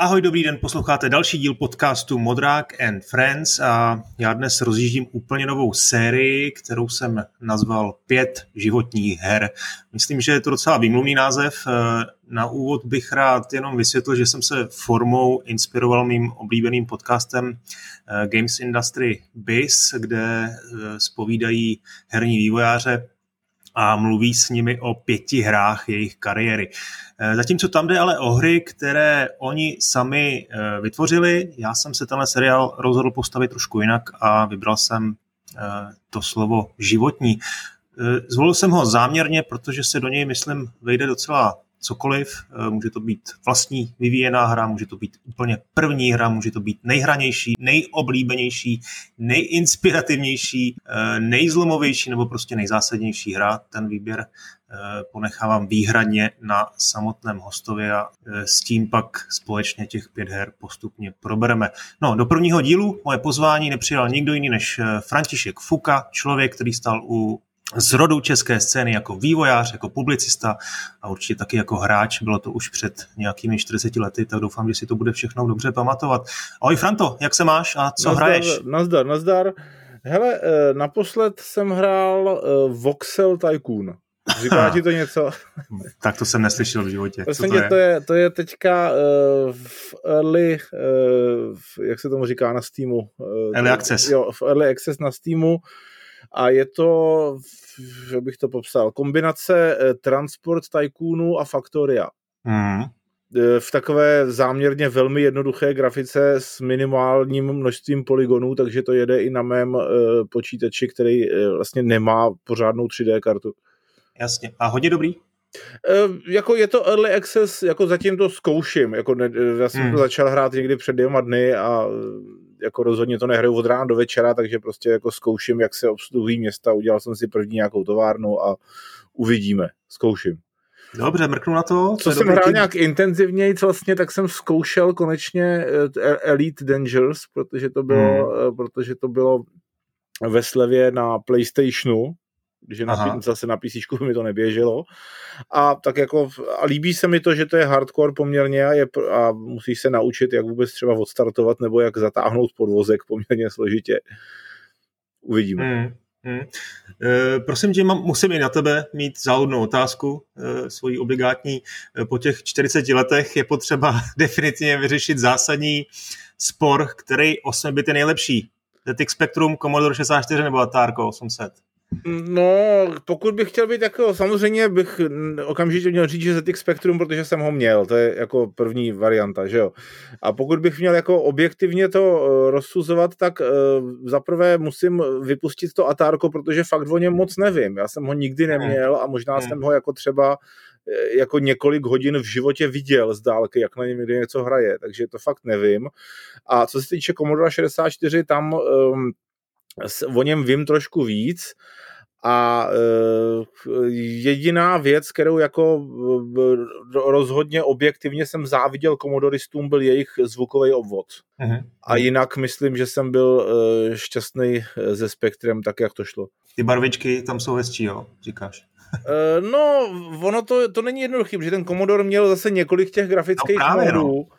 Ahoj, dobrý den, posloucháte další díl podcastu Modrák and Friends a já dnes rozjíždím úplně novou sérii, kterou jsem nazval Pět životních her. Myslím, že je to docela výmluvný název. Na úvod bych rád jenom vysvětlil, že jsem se formou inspiroval mým oblíbeným podcastem eh, Games Industry Biz, kde spovídají eh, herní vývojáře a mluví s nimi o pěti hrách jejich kariéry. Eh, zatímco tam jde ale o hry, které oni sami eh, vytvořili. Já jsem se tenhle seriál rozhodl postavit trošku jinak a vybral jsem eh, to slovo životní. Zvolil jsem ho záměrně, protože se do něj, myslím, vejde docela cokoliv. Eh, může to být vlastní vyvíjená hra, může to být úplně první hra, může to být nejhranější, nejoblíbenější, nejinspirativnější, eh, nejzlomovější nebo prostě nejzásadnější hra. Ten výběr eh, ponechávám výhradně na samotném hostovi a s tím pak společně těch pět her postupně probereme. No, do prvního dílu moje pozvání nepřijal nikdo jiný než František Fuka, člověk, který stal u z rodu české scény jako vývojář, jako publicista a určitě taky jako hráč. Bylo to už před nějakými 40 lety, tak doufám, že si to bude všechno dobře pamatovat. Ahoj Franto, jak se máš a co nazdar, hraješ? Nazdar, nazdar. Hele, eh, naposled jsem hrál eh, Voxel Tycoon. Říká ti to něco? tak to jsem neslyšel v životě. Prosím to, je? to, je, to je teďka uh, v early, uh, jak se tomu říká na Steamu? Uh, early access. Jo, v early access na Steamu a je to, že bych to popsal, kombinace eh, Transport Tycoonu a Factoria. Mm. V takové záměrně velmi jednoduché grafice s minimálním množstvím polygonů, takže to jede i na mém uh, počítači, který vlastně nemá pořádnou 3D kartu. Jasně. A hodně dobrý? Uh, jako je to early access, jako zatím to zkouším, jako ne, já jsem hmm. to začal hrát někdy před dvěma dny a jako rozhodně to nehraju od rána do večera, takže prostě jako zkouším, jak se obsluhují města, udělal jsem si první nějakou továrnu a uvidíme, zkouším. Dobře, mrknu na to. Co, jsem hrál tím... nějak intenzivněji, vlastně, tak jsem zkoušel konečně eh, Elite Dangerous, protože to bylo, hmm. Eh, protože to bylo ve slevě na PlayStationu, když na, zase na PC mi to neběželo. A tak jako a líbí se mi to, že to je hardcore poměrně a, je, a musíš se naučit, jak vůbec třeba odstartovat nebo jak zatáhnout podvozek poměrně složitě. Uvidíme. Hmm. Hmm. E, prosím tě, mám, musím i na tebe mít záhodnou otázku, e, svoji obligátní. E, po těch 40 letech je potřeba definitivně vyřešit zásadní spor, který 8 byty nejlepší. ZX Spectrum, Commodore 64 nebo Atari 800? No, pokud bych chtěl být jako, samozřejmě bych okamžitě měl říct, že ZX Spectrum, protože jsem ho měl, to je jako první varianta, že jo. A pokud bych měl jako objektivně to uh, rozsuzovat, tak uh, zaprvé musím vypustit to Atárko, protože fakt o něm moc nevím. Já jsem ho nikdy neměl a možná hmm. jsem ho jako třeba eh, jako několik hodin v životě viděl z dálky, jak na něm někdy něco hraje, takže to fakt nevím. A co se týče Commodore 64, tam um, o něm vím trošku víc a e, jediná věc, kterou jako rozhodně objektivně jsem záviděl komodoristům, byl jejich zvukový obvod. Uh-huh. A jinak myslím, že jsem byl e, šťastný e, ze spektrem tak, jak to šlo. Ty barvičky tam jsou hezčí, jo, říkáš. no, ono to, to není jednoduché, protože ten Commodore měl zase několik těch grafických no, právě, modů. No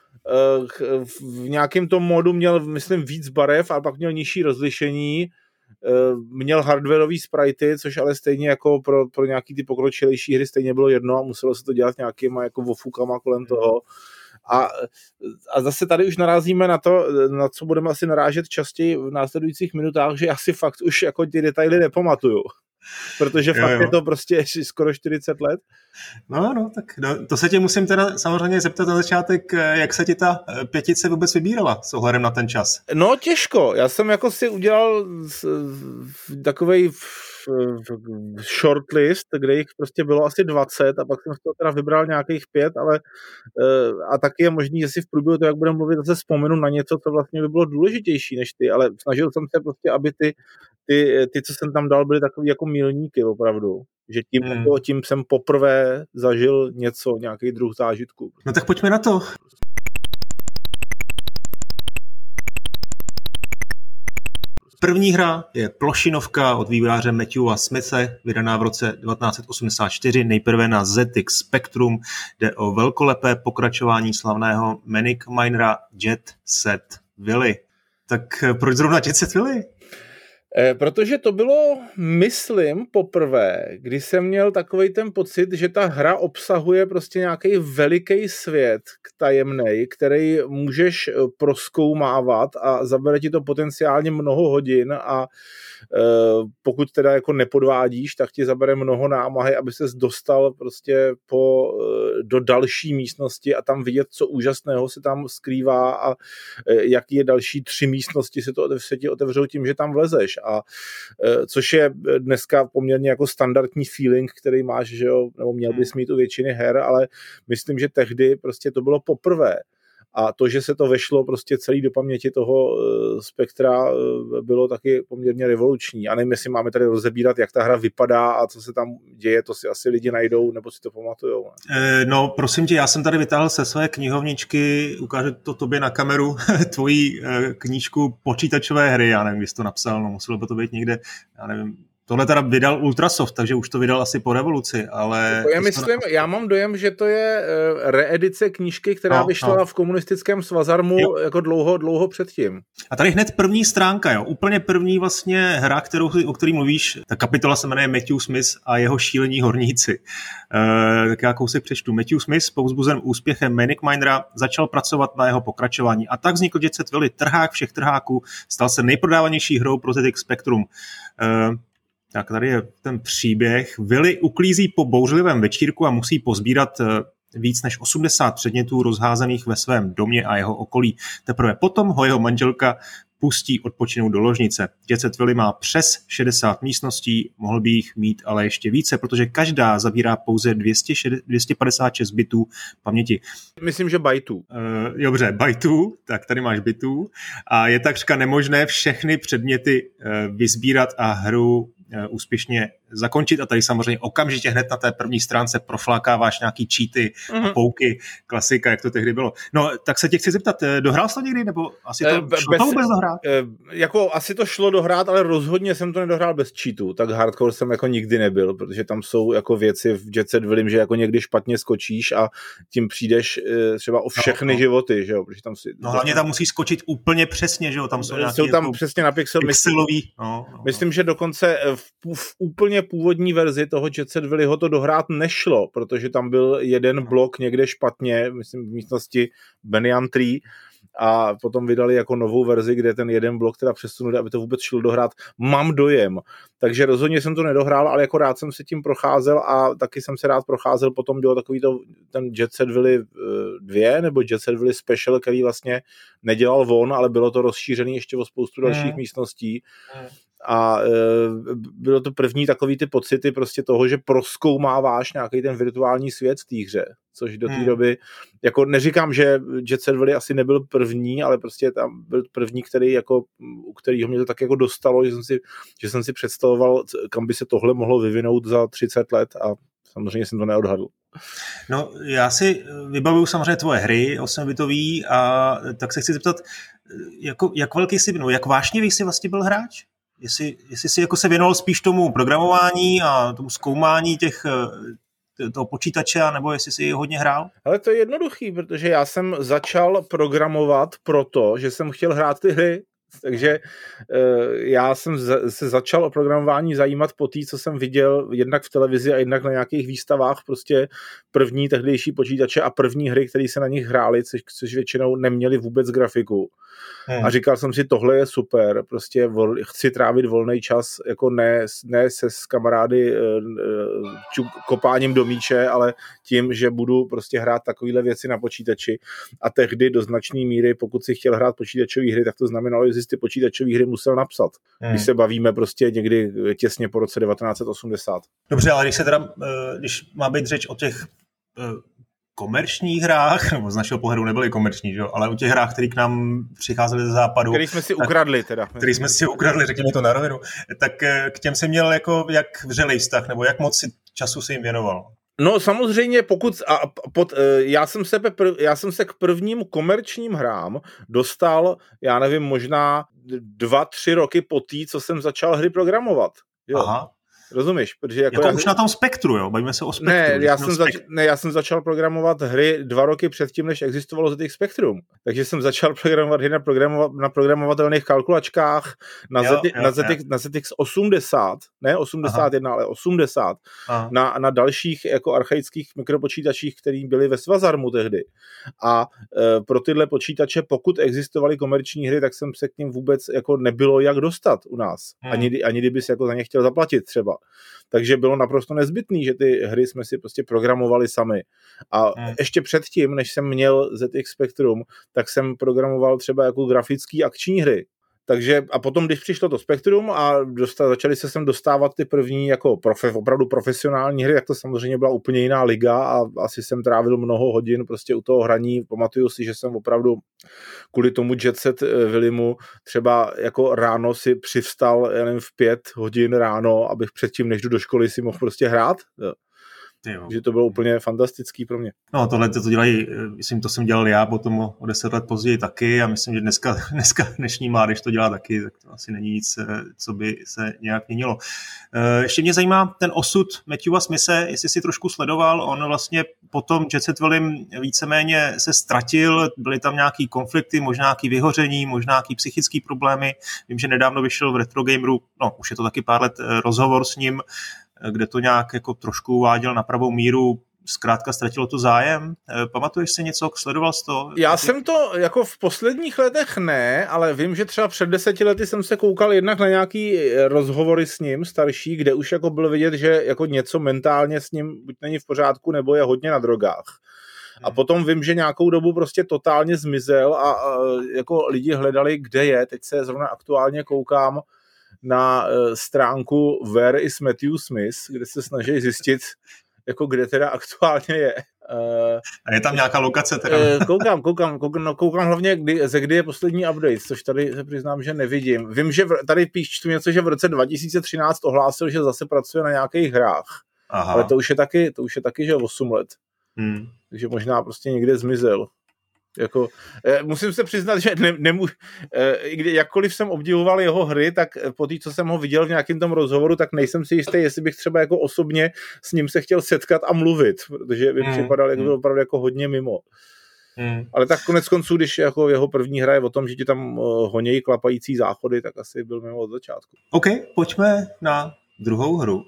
v nějakém tom modu měl, myslím, víc barev, a pak měl nižší rozlišení, měl hardwareový sprite, což ale stejně jako pro, pro nějaký ty pokročilejší hry stejně bylo jedno a muselo se to dělat nějakýma jako vofukama kolem toho. A, a zase tady už narazíme na to, na co budeme asi narážet častěji v následujících minutách, že asi fakt už jako ty detaily nepamatuju. Protože fakt jo, jo. je to prostě skoro 40 let. No, no, tak no, to se tě musím teda samozřejmě zeptat na začátek, jak se ti ta pětice vůbec vybírala s ohledem na ten čas? No, těžko. Já jsem jako si udělal takovej shortlist, kde jich prostě bylo asi 20 a pak jsem z toho teda vybral nějakých pět, ale eh, a taky je možný, že si v průběhu to, jak budeme mluvit, zase vzpomenu na něco, co vlastně by bylo důležitější než ty, ale snažil jsem se prostě, aby ty, ty, ty co jsem tam dal, byly takový jako milníky opravdu. Že tím, hmm. jako, tím jsem poprvé zažil něco, nějaký druh zážitku. No tak pojďme na to. První hra je plošinovka od vývojáře Matthewa Smithe, vydaná v roce 1984, nejprve na ZX Spectrum. Jde o velkolepé pokračování slavného Manic Minera Jet Set Willy. Tak proč zrovna Jet Set Willy? Eh, protože to bylo, myslím, poprvé, kdy jsem měl takový ten pocit, že ta hra obsahuje prostě nějaký veliký svět tajemný, který můžeš eh, proskoumávat a zabere ti to potenciálně mnoho hodin a Eh, pokud teda jako nepodvádíš, tak ti zabere mnoho námahy, aby ses dostal prostě po, do další místnosti a tam vidět, co úžasného se tam skrývá a eh, jaký je další tři místnosti se, to, se ti otevřou tím, že tam vlezeš. A což je dneska poměrně jako standardní feeling, který máš, že jo, nebo měl bys hmm. mít u většiny her, ale myslím, že tehdy prostě to bylo poprvé a to, že se to vešlo prostě celý do paměti toho eh, spektra, eh, bylo taky poměrně revoluční. A nevím, jestli máme tady rozebírat, jak ta hra vypadá a co se tam děje, to si asi lidi najdou, nebo si to pamatujou. Ne? Eh, no, prosím tě, já jsem tady vytáhl se své knihovničky, ukážu to tobě na kameru, tvoji knížku počítačové hry, já nevím, jestli to napsal, no muselo by to být někde, já nevím, Tohle teda vydal Ultrasoft, takže už to vydal asi po revoluci, ale... Já myslím, já mám dojem, že to je uh, reedice knížky, která no, vyšla no. v komunistickém svazarmu jo. jako dlouho, dlouho předtím. A tady hned první stránka, jo, úplně první vlastně hra, kterou, o který mluvíš, ta kapitola se jmenuje Matthew Smith a jeho šílení horníci. Uh, tak já kousek přečtu. Matthew Smith, pouzbuzen úspěchem Manic Minera, začal pracovat na jeho pokračování a tak vznikl Jet Set Willy, trhák všech trháků, stal se nejprodávanější hrou pro ZX Spectrum. Uh, tak tady je ten příběh. Willy uklízí po bouřlivém večírku a musí pozbírat eh, víc než 80 předmětů rozházených ve svém domě a jeho okolí. Teprve potom ho jeho manželka pustí odpočinout do ložnice. Děcet Willy má přes 60 místností, mohl by jich mít ale ještě více, protože každá zabírá pouze 200, 256 bitů paměti. Myslím, že bajtů. Uh, dobře, bajtů, tak tady máš bitů. A je takřka nemožné všechny předměty uh, vyzbírat a hru Eh, úspěšně zakončit a tady samozřejmě okamžitě hned na té první stránce proflákáváš nějaký cheaty mm-hmm. a mhm. pouky, klasika, jak to tehdy bylo. No, tak se tě chci zeptat, eh, dohrál jsi to někdy, nebo asi to, e, šlo bez, to vůbec dohrát? E, jako asi to šlo dohrát, ale rozhodně jsem to nedohrál bez cheatů, tak hardcore jsem jako nikdy nebyl, protože tam jsou jako věci v Jet Set Willim, že jako někdy špatně skočíš a tím přijdeš třeba o no, všechny no, no. životy, že jo, protože tam si... No hlavně tam musíš skočit úplně přesně, že jo, tam jsou jsou tam jako přesně na pixel, pixelový. No, no, myslím, no. že dokonce v, v úplně původní verzi toho Jet Set Willyho to dohrát nešlo, protože tam byl jeden blok někde špatně, myslím v místnosti Benian Tree, a potom vydali jako novou verzi, kde ten jeden blok teda přesunuli, aby to vůbec šlo dohrát. Mám dojem. Takže rozhodně jsem to nedohrál, ale jako rád jsem se tím procházel a taky jsem se rád procházel. Potom bylo takový to, ten Jet Set Willy 2 nebo Jet Set Willy Special, který vlastně nedělal von, ale bylo to rozšířený ještě o spoustu dalších hmm. místností. Hmm a e, bylo to první takový ty pocity prostě toho, že proskoumáváš nějaký ten virtuální svět v té hře, což do té hmm. doby, jako neříkám, že Jet Set Willy asi nebyl první, ale prostě tam byl první, který jako, u kterého mě to tak jako dostalo, že jsem si, že jsem si představoval, kam by se tohle mohlo vyvinout za 30 let a samozřejmě jsem to neodhadl. No, já si vybavuju samozřejmě tvoje hry 8 a tak se chci zeptat, jako, jak velký jsi, no, jak vášnivý jsi vlastně byl hráč? Jestli, jestli si jako se věnoval spíš tomu programování a tomu zkoumání těch eh, toho počítače, nebo jestli si hodně hrál? Ale to je jednoduchý, protože já jsem začal programovat proto, že jsem chtěl hrát ty hry, takže eh, já jsem se začal o programování zajímat po té, co jsem viděl jednak v televizi a jednak na nějakých výstavách prostě první tehdejší počítače a první hry, které se na nich hrály, což, což většinou neměli vůbec grafiku. Hmm. A říkal jsem si, tohle je super, prostě vol, chci trávit volný čas, jako ne, ne se s kamarády uh, čuk, kopáním do míče, ale tím, že budu prostě hrát takovéhle věci na počítači. A tehdy do značné míry, pokud si chtěl hrát počítačové hry, tak to znamenalo, že si ty počítačové hry musel napsat. Hmm. Když se bavíme prostě někdy těsně po roce 1980. Dobře, ale když se teda, když má být řeč o těch komerčních hrách, nebo z našeho pohledu nebyly komerční, že? ale u těch hrách, které k nám přicházely ze západu. Který jsme si tak, ukradli teda. Který jsme si ukradli, řekněme to na rovinu. Tak eh, k těm jsem měl jako jak vřelej vztah, nebo jak moc si času si jim věnoval? No samozřejmě, pokud a pod, eh, já, jsem se, já jsem se k prvním komerčním hrám dostal, já nevím, možná dva, tři roky po té, co jsem začal hry programovat. Jo. Aha. Rozumíš? Protože jako, jako já... už na tom spektru, jo? Bavíme se o spektru. Ne já, jsem zač... ne, já jsem začal programovat hry dva roky předtím, než existovalo ZX Spectrum. Takže jsem začal programovat hry na, programova... na programovatelných kalkulačkách na, jo, Z... jo, na, ZX, jo. na ZX 80, ne 81, Aha. ale 80, na, na dalších jako archaických mikropočítačích, které byly ve Svazarmu tehdy. A e, pro tyhle počítače, pokud existovaly komerční hry, tak jsem se k ním vůbec jako nebylo jak dostat u nás. Hmm. Ani, ani kdyby si jako za ně chtěl zaplatit třeba. Takže bylo naprosto nezbytné, že ty hry jsme si prostě programovali sami. A hmm. ještě předtím, než jsem měl ZX Spectrum, tak jsem programoval třeba jako grafický akční hry, takže a potom, když přišlo to Spektrum a dostal, začali se sem dostávat ty první jako profe, opravdu profesionální hry, tak to samozřejmě byla úplně jiná liga a asi jsem trávil mnoho hodin prostě u toho hraní. Pamatuju si, že jsem opravdu kvůli tomu Jet Set eh, Willimu třeba jako ráno si přivstal, nevím, v pět hodin ráno, abych předtím, než jdu do školy, si mohl prostě hrát. Takže to bylo úplně fantastický pro mě. No tohle to dělají, myslím, to jsem dělal já potom o, o deset let později taky a myslím, že dneska, dneska dnešní mládež to dělá taky, tak to asi není nic, eh, co by se nějak měnilo. Eh, ještě mě zajímá ten osud Matthewa Smise, jestli si trošku sledoval, on vlastně potom Jet Set Willim víceméně se ztratil, byly tam nějaký konflikty, možná nějaký vyhoření, možná nějaký psychický problémy. Vím, že nedávno vyšel v Retro Gameru, no už je to taky pár let, eh, rozhovor s ním, kde to nějak jako trošku uváděl na pravou míru, zkrátka ztratilo to zájem. Eh, pamatuješ si něco, sledoval jsi to? Já jsem to jako v posledních letech ne, ale vím, že třeba před deseti lety jsem se koukal jednak na nějaký eh, rozhovory s ním starší, kde už jako bylo vidět, že jako něco mentálně s ním buď není v pořádku, nebo je hodně na drogách. A hmm. potom vím, že nějakou dobu prostě totálně zmizel a, a jako lidi hledali, kde je. Teď se zrovna aktuálně koukám, na eh, stránku Where is Matthew Smith, kde se snaží zjistit, jako kde teda aktuálně je. Uh, a je tam nějaká lokace teda? Uh, koukám, koukám, koukám, no, koukám hlavně, kdy, ze kdy je poslední update, což tady se přiznám, že nevidím. Vím, že v, tady píšu něco, že v roce 2013 ohlásil, že zase pracuje na nějakých hrách. Aha. Ale to už je taky, to už je taky, že 8 let. Hmm. Takže možná prostě někde zmizel. Jako, eh, musím se přiznat, že ne, nemů, eh, kdy, jakkoliv jsem obdivoval jeho hry, tak po té, co jsem ho viděl v nějakém tom rozhovoru, tak nejsem si jistý, jestli bych třeba jako osobně s ním se chtěl setkat a mluvit, protože by hmm. připadal jako, hmm. opravdu jako hodně mimo. Hmm. Ale tak konec konců, když jako jeho první hra je o tom, že ti tam uh, honějí klapající záchody, tak asi byl mimo od začátku. OK, pojďme na druhou hru.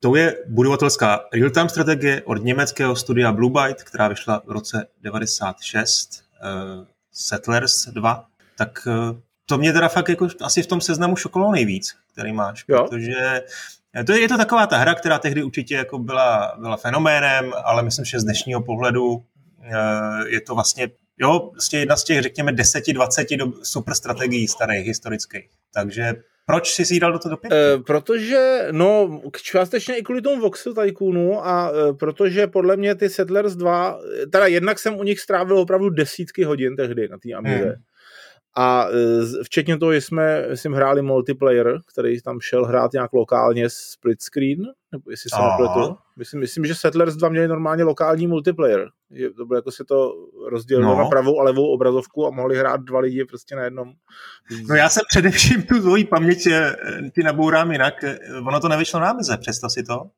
To je budovatelská real-time strategie od německého studia Blue Byte, která vyšla v roce 96, uh, eh, Settlers 2. Tak uh, to mě teda fakt jako asi v tom seznamu šokovalo nejvíc, který máš, jo. protože eh, to je, je to taková ta hra, která tehdy určitě jako byla, byla fenoménem, ale myslím, že z dnešního pohledu uh, je to vlastně jo, vlastně jedna z těch, řekněme, 10-20 super strategií starých, historických. Takže proč jsi si dal do toho do? E, protože, no, částečně i kvůli tomu Voxel Tycoonu a e, protože podle mě ty Settlers 2, teda jednak jsem u nich strávil opravdu desítky hodin tehdy na té Amize. Hmm. A e, včetně toho, že jsme, myslím, hráli multiplayer, který tam šel hrát nějak lokálně split screen, nebo jestli se nepletu. Myslím, myslím, že Settlers 2 měli normálně lokální multiplayer. Že to bylo jako si to rozdělilo no. na pravou a levou obrazovku a mohli hrát dva lidi prostě na jednom. No já jsem především tu svoji paměť eh, ty nabourám jinak. Ono to nevyšlo na mize, představ si to.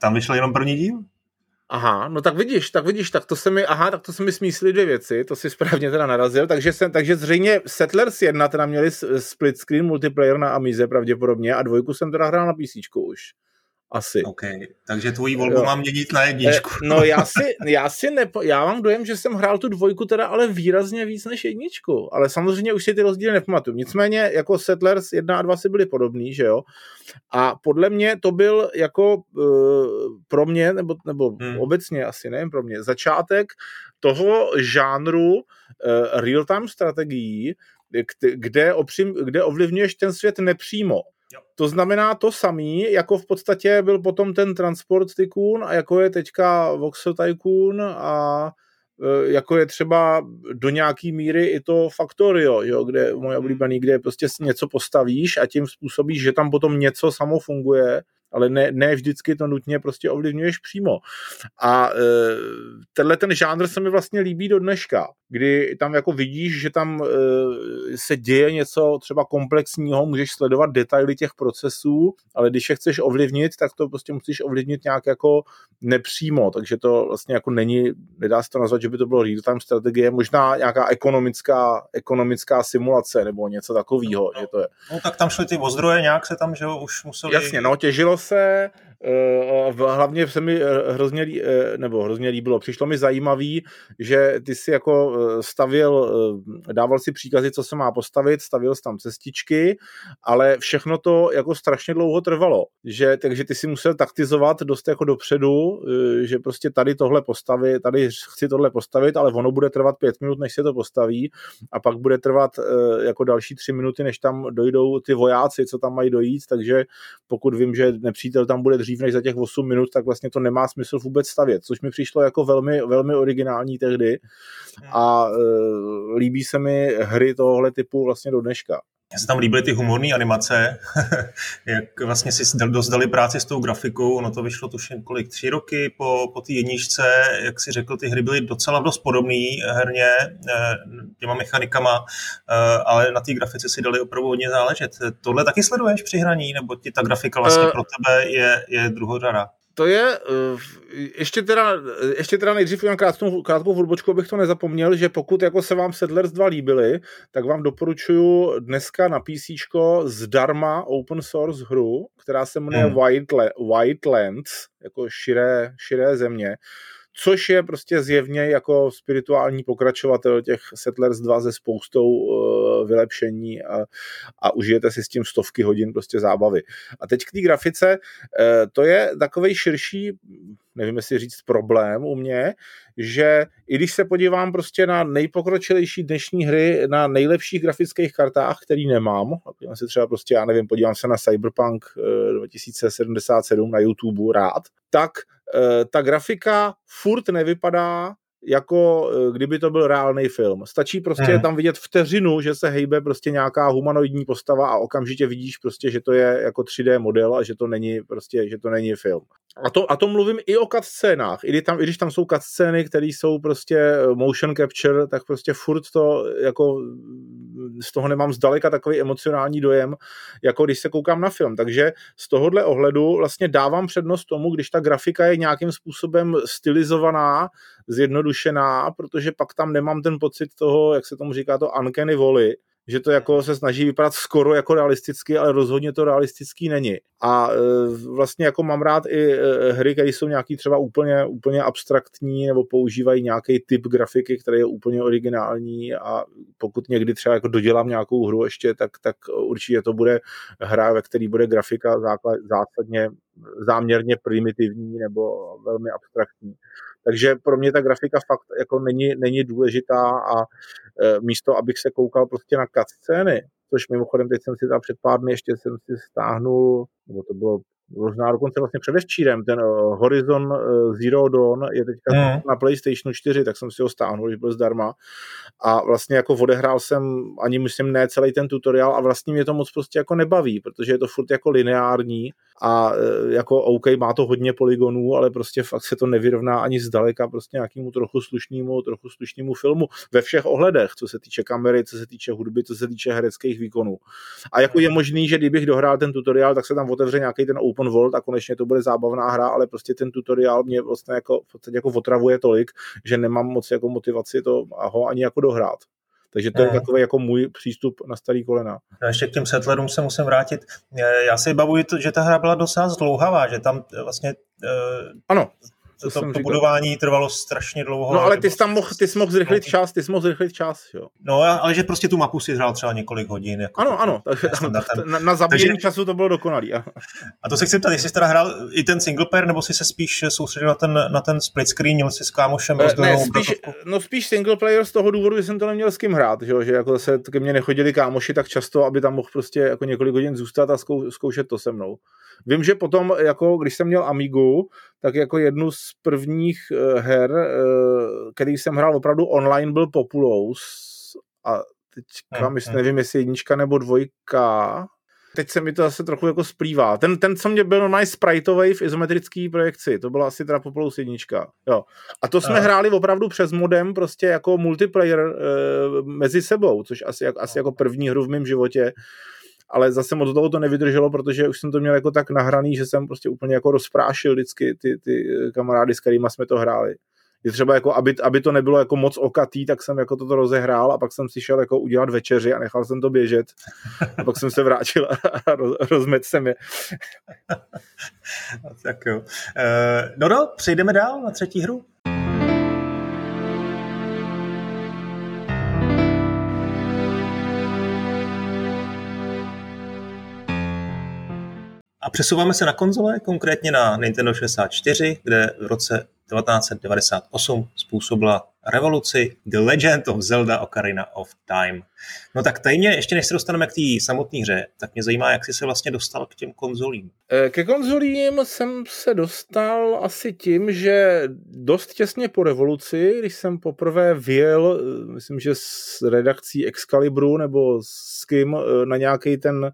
Tam vyšel jenom první díl. Aha, no tak vidíš, tak vidíš, tak to se mi, aha, tak to se mi smísily dvě věci, to si správně teda narazil, takže, jsem, takže zřejmě Settlers 1 teda měli split screen multiplayer na Amize pravděpodobně a dvojku jsem teda hrál na PC už. Asi. OK, takže tvoji volbu jo. mám měnit na jedničku. Eh, no já si, já si nepo, já mám dojem, že jsem hrál tu dvojku teda ale výrazně víc než jedničku, ale samozřejmě už si ty rozdíly nepamatuju. Nicméně jako Settlers 1 a 2 si byly podobný, že jo? A podle mě to byl jako uh, pro mě, nebo, nebo hmm. obecně asi, nejen pro mě, začátek toho žánru uh, real-time strategií, kde, opřím, kde ovlivňuješ ten svět nepřímo. To znamená to samý, jako v podstatě byl potom ten Transport Tycoon a jako je teďka Voxel Tycoon a jako je třeba do nějaký míry i to Factorio, jo, kde moje oblíbený, kde prostě něco postavíš a tím způsobíš, že tam potom něco samo funguje ale ne, ne vždycky to nutně prostě ovlivňuješ přímo. A e, tenhle ten žánr se mi vlastně líbí do dneška, kdy tam jako vidíš, že tam e, se děje něco třeba komplexního, můžeš sledovat detaily těch procesů, ale když je chceš ovlivnit, tak to prostě musíš ovlivnit nějak jako nepřímo, takže to vlastně jako není, nedá se to nazvat, že by to bylo real-time strategie, možná nějaká ekonomická, ekonomická simulace nebo něco takového, no, že to je. No tak tam šly ty ozdroje, nějak se tam, že jo, už museli... Jasně, no, těžilo se, eh, hlavně se mi eh, hrozně, eh, nebo hrozně líbilo, přišlo mi zajímavý, že ty si jako stavil, dával si příkazy, co se má postavit, stavil si tam cestičky, ale všechno to jako strašně dlouho trvalo, že, takže ty si musel taktizovat dost jako dopředu, že prostě tady tohle postavit, tady chci tohle postavit, ale ono bude trvat pět minut, než se to postaví. A pak bude trvat jako další tři minuty, než tam dojdou ty vojáci, co tam mají dojít, takže pokud vím, že nepřítel tam bude dřív než za těch 8 minut, tak vlastně to nemá smysl vůbec stavět, což mi přišlo jako velmi, velmi originální tehdy a e, líbí se mi hry tohohle typu vlastně do dneška. Mně se tam líbily ty humorné animace, jak vlastně si dost dali práci s tou grafikou, ono to vyšlo tuším kolik, tři roky po, po té jedničce, jak si řekl, ty hry byly docela dost podobné herně eh, těma mechanikama, eh, ale na té grafice si dali opravdu hodně záležet. Tohle taky sleduješ při hraní, nebo ti ta grafika vlastně uh, pro tebe je, je druhořada? To je, eh, ještě teda, ještě teda nejdřív udělám krátkou, krátkou hudbočku, abych to nezapomněl, že pokud jako se vám Settlers 2 líbily, tak vám doporučuju dneska na PC zdarma open source hru, která se jmenuje hmm. White, White Lands, jako širé, širé země což je prostě zjevně jako spirituální pokračovatel těch Settlers 2 se spoustou uh, vylepšení a, a užijete si s tím stovky hodin prostě zábavy. A teď k té grafice, uh, to je takový širší, nevím jestli říct problém u mě, že i když se podívám prostě na nejpokročilejší dnešní hry na nejlepších grafických kartách, který nemám, podívám se třeba prostě, já nevím, podívám se na Cyberpunk 2077 na YouTube rád, tak Eh, ta grafika furt nevypadá jako eh, kdyby to byl reálný film. Stačí prostě hmm. tam vidět vteřinu, že se hejbe prostě nějaká humanoidní postava a okamžitě vidíš prostě, že to je jako 3D model a že to není prostě, že to není film. A to, a to mluvím i o scénách. I když tam, i když tam jsou scény, které jsou prostě eh, motion capture, tak prostě furt to jako z toho nemám zdaleka takový emocionální dojem, jako když se koukám na film. Takže z tohohle ohledu vlastně dávám přednost tomu, když ta grafika je nějakým způsobem stylizovaná, zjednodušená, protože pak tam nemám ten pocit toho, jak se tomu říká, to uncanny voly, že to jako se snaží vypadat skoro jako realisticky, ale rozhodně to realistický není. A e, vlastně jako mám rád i e, hry, které jsou nějaký třeba úplně, úplně abstraktní nebo používají nějaký typ grafiky, který je úplně originální a pokud někdy třeba jako dodělám nějakou hru ještě, tak, tak určitě to bude hra, ve které bude grafika základ, zásadně záměrně primitivní nebo velmi abstraktní. Takže pro mě ta grafika fakt jako není, není důležitá a e, místo, abych se koukal prostě na cutscény, což mimochodem teď jsem si tam před pár dny ještě jsem si stáhnul, nebo to bylo možná dokonce vlastně předevčírem, ten uh, Horizon uh, Zero Dawn je teďka mm. na PlayStation 4, tak jsem si ho stáhnul, když byl zdarma a vlastně jako odehrál jsem ani myslím ne celý ten tutoriál a vlastně mě to moc prostě jako nebaví, protože je to furt jako lineární a uh, jako OK, má to hodně poligonů, ale prostě fakt se to nevyrovná ani zdaleka prostě nějakému trochu slušnému, trochu slušnému filmu ve všech ohledech, co se týče kamery, co se týče hudby, co se týče hereckých výkonů. A jako je možný, že kdybych dohrál ten tutoriál, tak se tam otevře nějaký ten open open world a konečně to bude zábavná hra, ale prostě ten tutoriál mě vlastně jako, v podstatě jako otravuje tolik, že nemám moc jako motivaci to a ho ani jako dohrát. Takže to je hmm. takový jako můj přístup na starý kolena. A ještě k těm settlerům se musím vrátit. Já si bavuji, že ta hra byla docela zdlouhavá, že tam vlastně... Ano, to, to, to budování trvalo strašně dlouho. No ale ty jsi tam mohl, ty jsi mohl zrychlit čas, ty jsi mohl zrychlit čas, jo. No ale že prostě tu mapu si hrál třeba několik hodin. Jako ano, ano, takže na, na zabíjení takže, času to bylo dokonalý. A to se chci ptát, jestli jsi teda hrál i ten single player, nebo jsi se spíš soustředil na ten, na ten split screen, měl jsi s kámošem eh, ne, spíš, No spíš single player z toho důvodu, že jsem to neměl s kým hrát, že, že jako se ke mně nechodili kámoši tak často, aby tam mohl prostě jako několik hodin zůstat a zkou, zkoušet to se mnou. Vím, že potom, jako když jsem měl Amigu, tak jako jednu z prvních uh, her, uh, který jsem hrál opravdu online, byl Populous a teďka, hmm, myslím, nevím, jestli jednička nebo dvojka, Teď se mi to zase trochu jako splývá. Ten, ten co mě byl normálně spriteový v izometrické projekci, to byla asi teda Populous jednička. Jo. A to jsme a. hráli opravdu přes modem, prostě jako multiplayer e, mezi sebou, což asi, asi jako první hru v mém životě ale zase moc toho to nevydrželo, protože už jsem to měl jako tak nahraný, že jsem prostě úplně jako rozprášil vždycky ty, ty kamarády, s kterými jsme to hráli je třeba jako, aby, aby to nebylo jako moc okatý, tak jsem jako toto rozehrál a pak jsem si šel jako udělat večeři a nechal jsem to běžet. A pak jsem se vrátil a roz, rozmet jsem je. tak jo. Uh, no no, přejdeme dál na třetí hru. A přesouváme se na konzole, konkrétně na Nintendo 64, kde v roce 1998 způsobila revoluci The Legend of Zelda Ocarina of Time. No tak tajně, ještě než se dostaneme k té samotné hře, tak mě zajímá, jak jsi se vlastně dostal k těm konzolím. E, ke konzolím jsem se dostal asi tím, že dost těsně po revoluci, když jsem poprvé vyjel, e, myslím, že s redakcí Excalibru nebo s kým e, na nějaký ten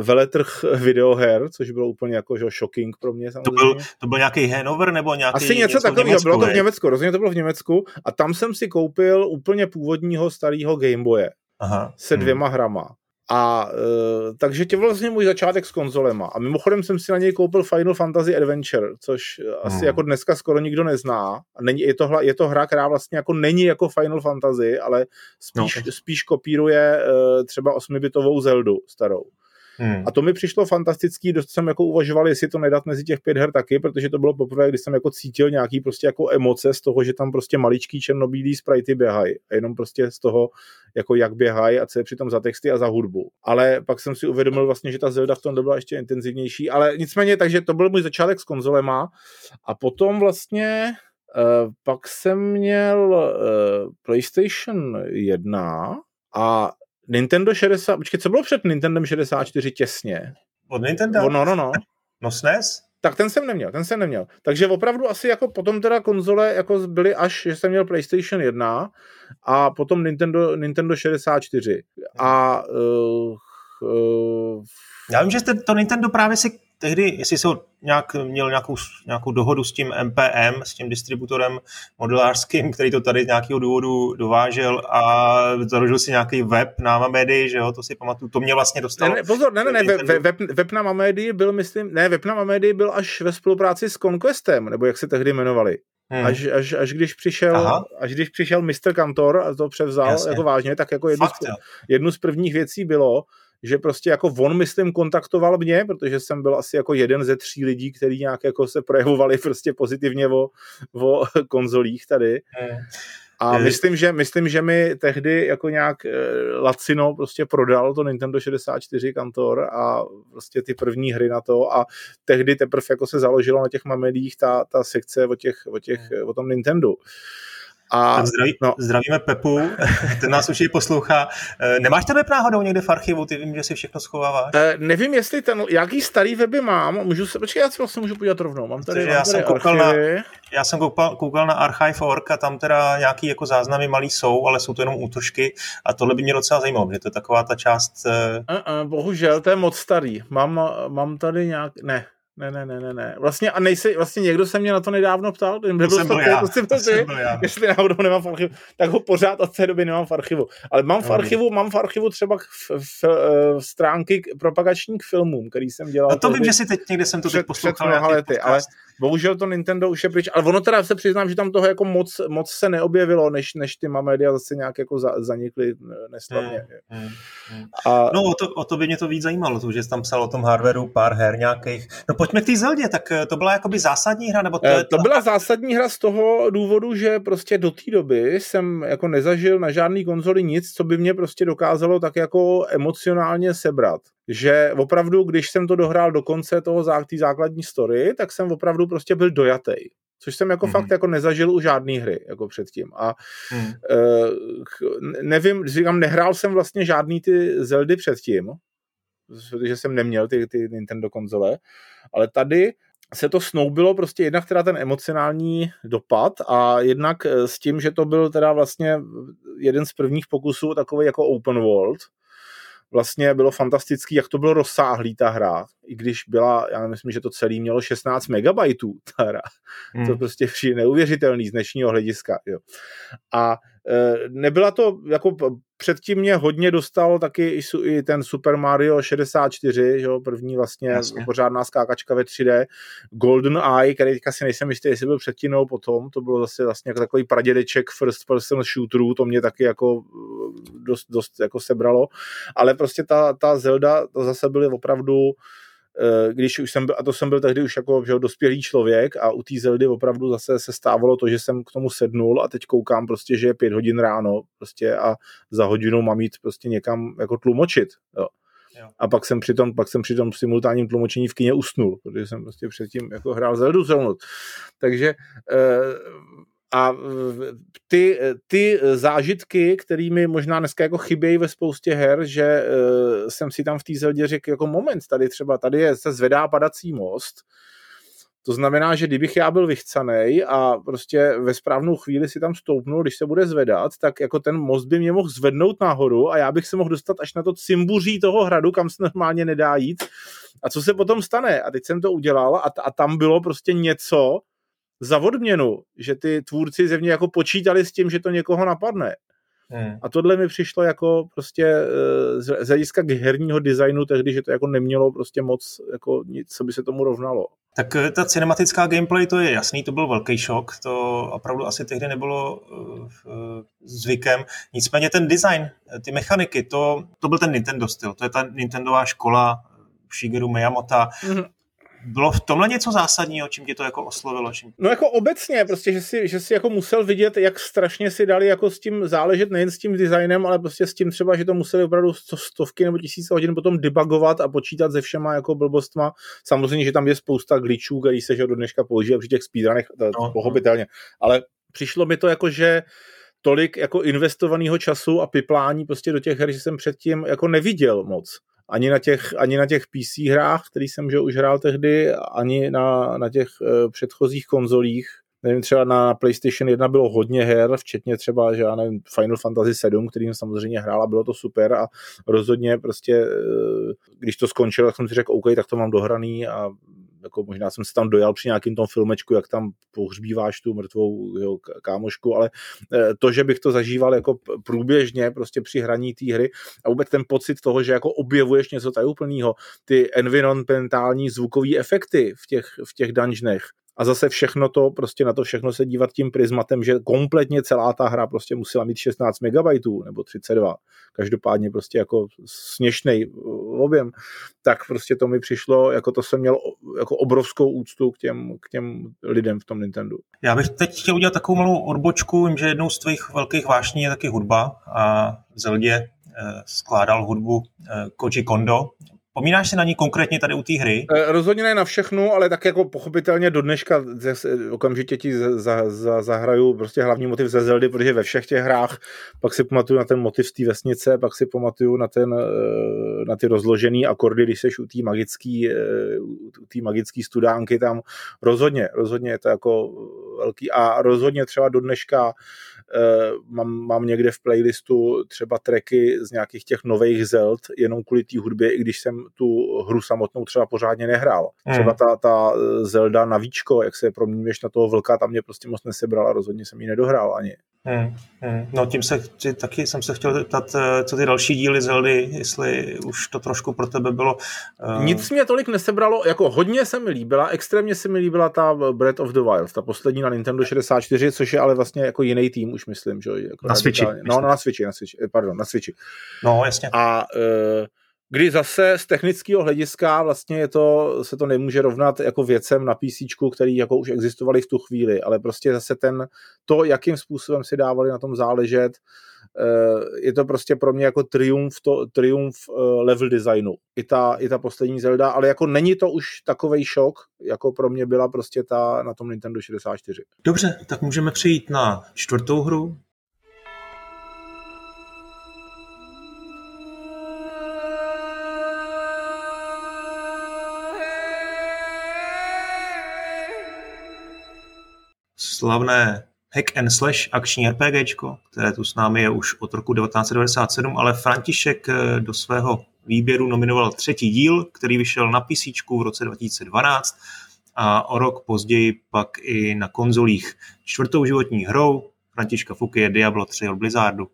veletrh videoher, což bylo úplně jako že shocking pro mě samozřejmě. To byl, to byl nějaký Hanover nebo nějaký Asi něco, něco takového, bylo to v Německu, rozhodně to bylo v Německu a tam jsem si koupil úplně původního starého Gameboye Aha. se hmm. dvěma hmm. hrama. A e, takže tě vlastně můj začátek s konzolema. A mimochodem jsem si na něj koupil Final Fantasy Adventure, což asi hmm. jako dneska skoro nikdo nezná. Není, je, to hla, je to hra, která vlastně jako není jako Final Fantasy, ale spíš, no. spíš kopíruje e, třeba osmibitovou Zeldu starou. Hmm. A to mi přišlo fantastický, dost jsem jako uvažoval, jestli to nedat mezi těch pět her taky, protože to bylo poprvé, kdy jsem jako cítil nějaký prostě jako emoce z toho, že tam prostě maličký černobílý sprite běhají a jenom prostě z toho, jako jak běhají a co je přitom za texty a za hudbu. Ale pak jsem si uvědomil vlastně, že ta Zelda v tom byla ještě intenzivnější, ale nicméně, takže to byl můj začátek s konzolema a potom vlastně Uh, pak jsem měl uh, PlayStation 1 a Nintendo 60, počkej, co bylo před Nintendo 64 těsně? Od Nintendo? O, no, no, no. No SNES? Tak ten jsem neměl, ten jsem neměl. Takže opravdu asi jako potom teda konzole jako byly až, že jsem měl PlayStation 1 a potom Nintendo, Nintendo 64. A uh, uh, já vím, že jste to Nintendo právě si tehdy, jestli jsi nějak, měl nějakou, nějakou dohodu s tím MPM, s tím distributorem modelářským, který to tady z nějakého důvodu dovážel a založil si nějaký web na Mamedy, že jo, to si pamatuju, to mě vlastně dostalo. Ne, ne, pozor, ne, ne, ne, web, web, web na Mamedy byl, myslím, ne, web na Mamedy byl až ve spolupráci s Conquestem, nebo jak se tehdy jmenovali. Hmm. Až, až, až, když přišel, až když přišel Mr. Kantor a to převzal Jasně. jako vážně, tak jako jednu, Fakt, z, jednu z prvních věcí bylo, že prostě jako on, myslím, kontaktoval mě, protože jsem byl asi jako jeden ze tří lidí, kteří nějak jako se projevovali prostě pozitivně o, o konzolích tady. Hmm. A myslím že, myslím, že mi tehdy jako nějak e, Lacino prostě prodal to Nintendo 64 kantor a prostě ty první hry na to a tehdy teprve jako se založilo na těch mamedích ta, ta sekce o, těch, o, těch, o tom Nintendo. A, zdraví, no. Zdravíme Pepu, ten nás určitě poslouchá. Eh, nemáš ten web náhodou někde v archivu? Ty vím, že si všechno schováváš. E, nevím, jestli ten, jaký starý weby mám. Můžu se, počkej, já si vlastně můžu podívat rovnou. Mám tady, mám já, tady jsem koukal na, já jsem koukal, koukal na archive.org a tam teda nějaký jako záznamy malý jsou, ale jsou to jenom útržky a tohle by mě docela zajímalo, že to je taková ta část... Uh, uh, bohužel, to je moc starý. Mám, mám tady nějak... Ne, ne, ne, ne, ne, ne. Vlastně, a nejsi, vlastně někdo se mě na to nedávno ptal, to byl jsem byl já. To, to jsem byl já. jestli náhodou nemám v archivu, tak ho pořád od té doby nemám v archivu. Ale mám v archivu, mám v archivu třeba v, v, v, v stránky propagační k filmům, který jsem dělal. No to vím, že si teď někde jsem to teď poslouchal. Před lety, ale bohužel to Nintendo už je pryč. Ale ono teda se přiznám, že tam toho jako moc, moc se neobjevilo, než, než ty Mamedia zase nějak jako za, zanikly neslavně. Hmm, hmm, hmm. A... No o to, o to by mě to víc zajímalo, to, že tam psal o tom hardwareu pár her nějakých. No pojďme k té Zeldě, tak eh, to byla jakoby zásadní hra? Nebo to, je to byla zásadní hra z toho důvodu, že prostě do té doby jsem jako nezažil na žádný konzoli nic, co by mě prostě dokázalo tak jako emocionálně sebrat. Že opravdu, když jsem to dohrál do konce toho té základní story, tak jsem opravdu prostě byl dojatý což jsem jako mm-hmm. fakt jako nezažil u žádné hry jako předtím. A mm. uh, nevím, říkám, nehrál jsem vlastně žádný ty Zeldy předtím, protože jsem neměl ty, ty Nintendo konzole, ale tady se to snoubilo prostě jednak teda ten emocionální dopad a jednak s tím, že to byl teda vlastně jeden z prvních pokusů takový jako open world, vlastně bylo fantastický, jak to bylo rozsáhlý ta hra, i když byla, já myslím, že to celý mělo 16 megabajtů ta hra. Hmm. To prostě je neuvěřitelný z dnešního hlediska. Jo. A e, nebyla to, jako předtím mě hodně dostal taky i, ten Super Mario 64, jo, první vlastně Jasně. pořádná skákačka ve 3D, Golden Eye, který teďka si nejsem jistý, jestli byl předtím nebo potom, to bylo zase vlastně jako takový pradědeček first person shooterů, to mě taky jako dost, dost jako sebralo, ale prostě ta, ta Zelda, to zase byly opravdu když už jsem byl, a to jsem byl tehdy už jako že, dospělý člověk a u té Zeldy opravdu zase se stávalo to, že jsem k tomu sednul a teď koukám prostě, že je pět hodin ráno prostě a za hodinu mám jít prostě někam jako tlumočit, jo. Jo. A pak jsem při tom, pak jsem při tom simultánním tlumočení v kině usnul, protože jsem prostě předtím jako hrál Zeldu celou Takže eh, a ty, ty zážitky, kterými možná dneska jako chybějí ve spoustě her, že uh, jsem si tam v té zeldě řekl jako moment, tady třeba, tady je, se zvedá padací most, to znamená, že kdybych já byl vychcanej a prostě ve správnou chvíli si tam stoupnul, když se bude zvedat, tak jako ten most by mě mohl zvednout nahoru a já bych se mohl dostat až na to cimbuří toho hradu, kam se normálně nedá jít. A co se potom stane? A teď jsem to udělal a, a tam bylo prostě něco, za odměnu, že ty tvůrci zevně jako počítali s tím, že to někoho napadne. Hmm. A tohle mi přišlo jako prostě eh, z hlediska herního designu tehdy, že to jako nemělo prostě moc jako nic, co by se tomu rovnalo. Tak eh, ta cinematická gameplay, to je jasný, to byl velký šok, to opravdu asi tehdy nebylo uh, zvykem. Nicméně ten design, ty mechaniky, to, to byl ten Nintendo styl, to je ta Nintendová škola Shigeru Miyamota. Mm-hmm bylo v tomhle něco zásadního, čím tě to jako oslovilo? Čím... No jako obecně, prostě, že si, že si jako musel vidět, jak strašně si dali jako s tím záležet nejen s tím designem, ale prostě s tím třeba, že to museli opravdu stovky nebo tisíce hodin potom debugovat a počítat se všema jako blbostma. Samozřejmě, že tam je spousta glitchů, který se že do dneška použije při těch speedrunech, to, no, pochopitelně. No. Ale přišlo mi to jako, že tolik jako investovaného času a piplání prostě do těch her, že jsem předtím jako neviděl moc ani na těch, ani na těch PC hrách, který jsem že už hrál tehdy, ani na, na těch uh, předchozích konzolích. Nevím, třeba na PlayStation 1 bylo hodně her, včetně třeba, že já nevím, Final Fantasy 7, který jsem samozřejmě hrál a bylo to super a rozhodně prostě, uh, když to skončilo, tak jsem si řekl, OK, tak to mám dohraný a jako možná jsem se tam dojal při nějakým tom filmečku, jak tam pohřbíváš tu mrtvou jo, kámošku, ale eh, to, že bych to zažíval jako průběžně prostě při hraní té hry a vůbec ten pocit toho, že jako objevuješ něco tajuplného, ty environmentální zvukové efekty v těch, v těch dungeonech, a zase všechno to, prostě na to všechno se dívat tím prismatem, že kompletně celá ta hra prostě musela mít 16 MB nebo 32. Každopádně prostě jako směšný objem. Tak prostě to mi přišlo, jako to jsem měl jako obrovskou úctu k těm, k těm lidem v tom Nintendo. Já bych teď chtěl udělat takovou malou odbočku, vím, že jednou z tvých velkých vášní je taky hudba a v Zeldě eh, skládal hudbu eh, Koji Kondo, Vzpomínáš si na ní konkrétně tady u té hry? E, rozhodně ne na všechnu, ale tak jako pochopitelně do dneška okamžitě ti za, za, zahraju prostě hlavní motiv ze Zeldy, protože ve všech těch hrách pak si pamatuju na ten motiv z té vesnice, pak si pamatuju na, ten, e, na ty rozložený akordy, když seš u té magické e, u té magické studánky tam. Rozhodně, rozhodně je to jako velký a rozhodně třeba do dneška Eh, mám, mám někde v playlistu třeba tracky z nějakých těch nových Zeld, jenom kvůli té hudbě, i když jsem tu hru samotnou třeba pořádně nehrál. Hmm. Třeba ta, ta Zelda na víčko, jak se proměníš na toho vlka, tam mě prostě moc nesebrala, rozhodně jsem ji nedohrál ani. Hmm, hmm. No tím se taky jsem se chtěl zeptat, eh, co ty další díly Zeldy, jestli už to trošku pro tebe bylo. Uh... Nic mě tolik nesebralo, jako hodně se mi líbila, extrémně se mi líbila ta Breath of the Wild, ta poslední na Nintendo 64, což je ale vlastně jako jiný tým, už myslím, že? Jako na Switchi. No, no, na Switchi, na Switchi, eh, pardon, na Switchi. No, jasně. A uh, kdy zase z technického hlediska vlastně je to, se to nemůže rovnat jako věcem na PC, který jako už existovaly v tu chvíli, ale prostě zase ten, to, jakým způsobem si dávali na tom záležet, eh, je to prostě pro mě jako triumf, to, triumf eh, level designu. I ta, I ta poslední Zelda, ale jako není to už takovej šok, jako pro mě byla prostě ta na tom Nintendo 64. Dobře, tak můžeme přejít na čtvrtou hru, slavné Hack and Slash akční RPGčko, které tu s námi je už od roku 1997, ale František eh, do svého výběru nominoval třetí díl, který vyšel na PC v roce 2012 a o rok později pak i na konzolích. Čtvrtou životní hrou Františka Fuky je Diablo 3 od Blizzardu.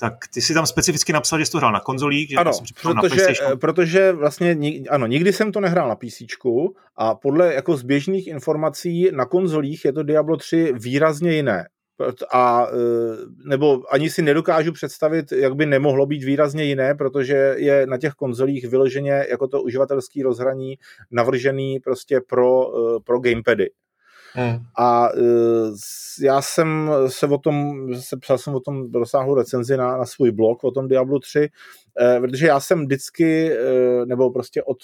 Tak ty si tam specificky napsal, že jsi to hrál na konzolích, že ano, protože, na protože vlastně ano, nikdy jsem to nehrál na PC a podle jako z běžných informací na konzolích je to Diablo 3 výrazně jiné a e, nebo ani si nedokážu představit, jak by nemohlo být výrazně jiné, protože je na těch konzolích vyloženě jako to uživatelský rozhraní navržený prostě pro, e, pro gamepady. Hmm. A uh, já jsem se o tom, se psal jsem o tom dosáhl recenzi na, na svůj blog o tom Diablo 3, uh, protože já jsem vždycky, uh, nebo prostě od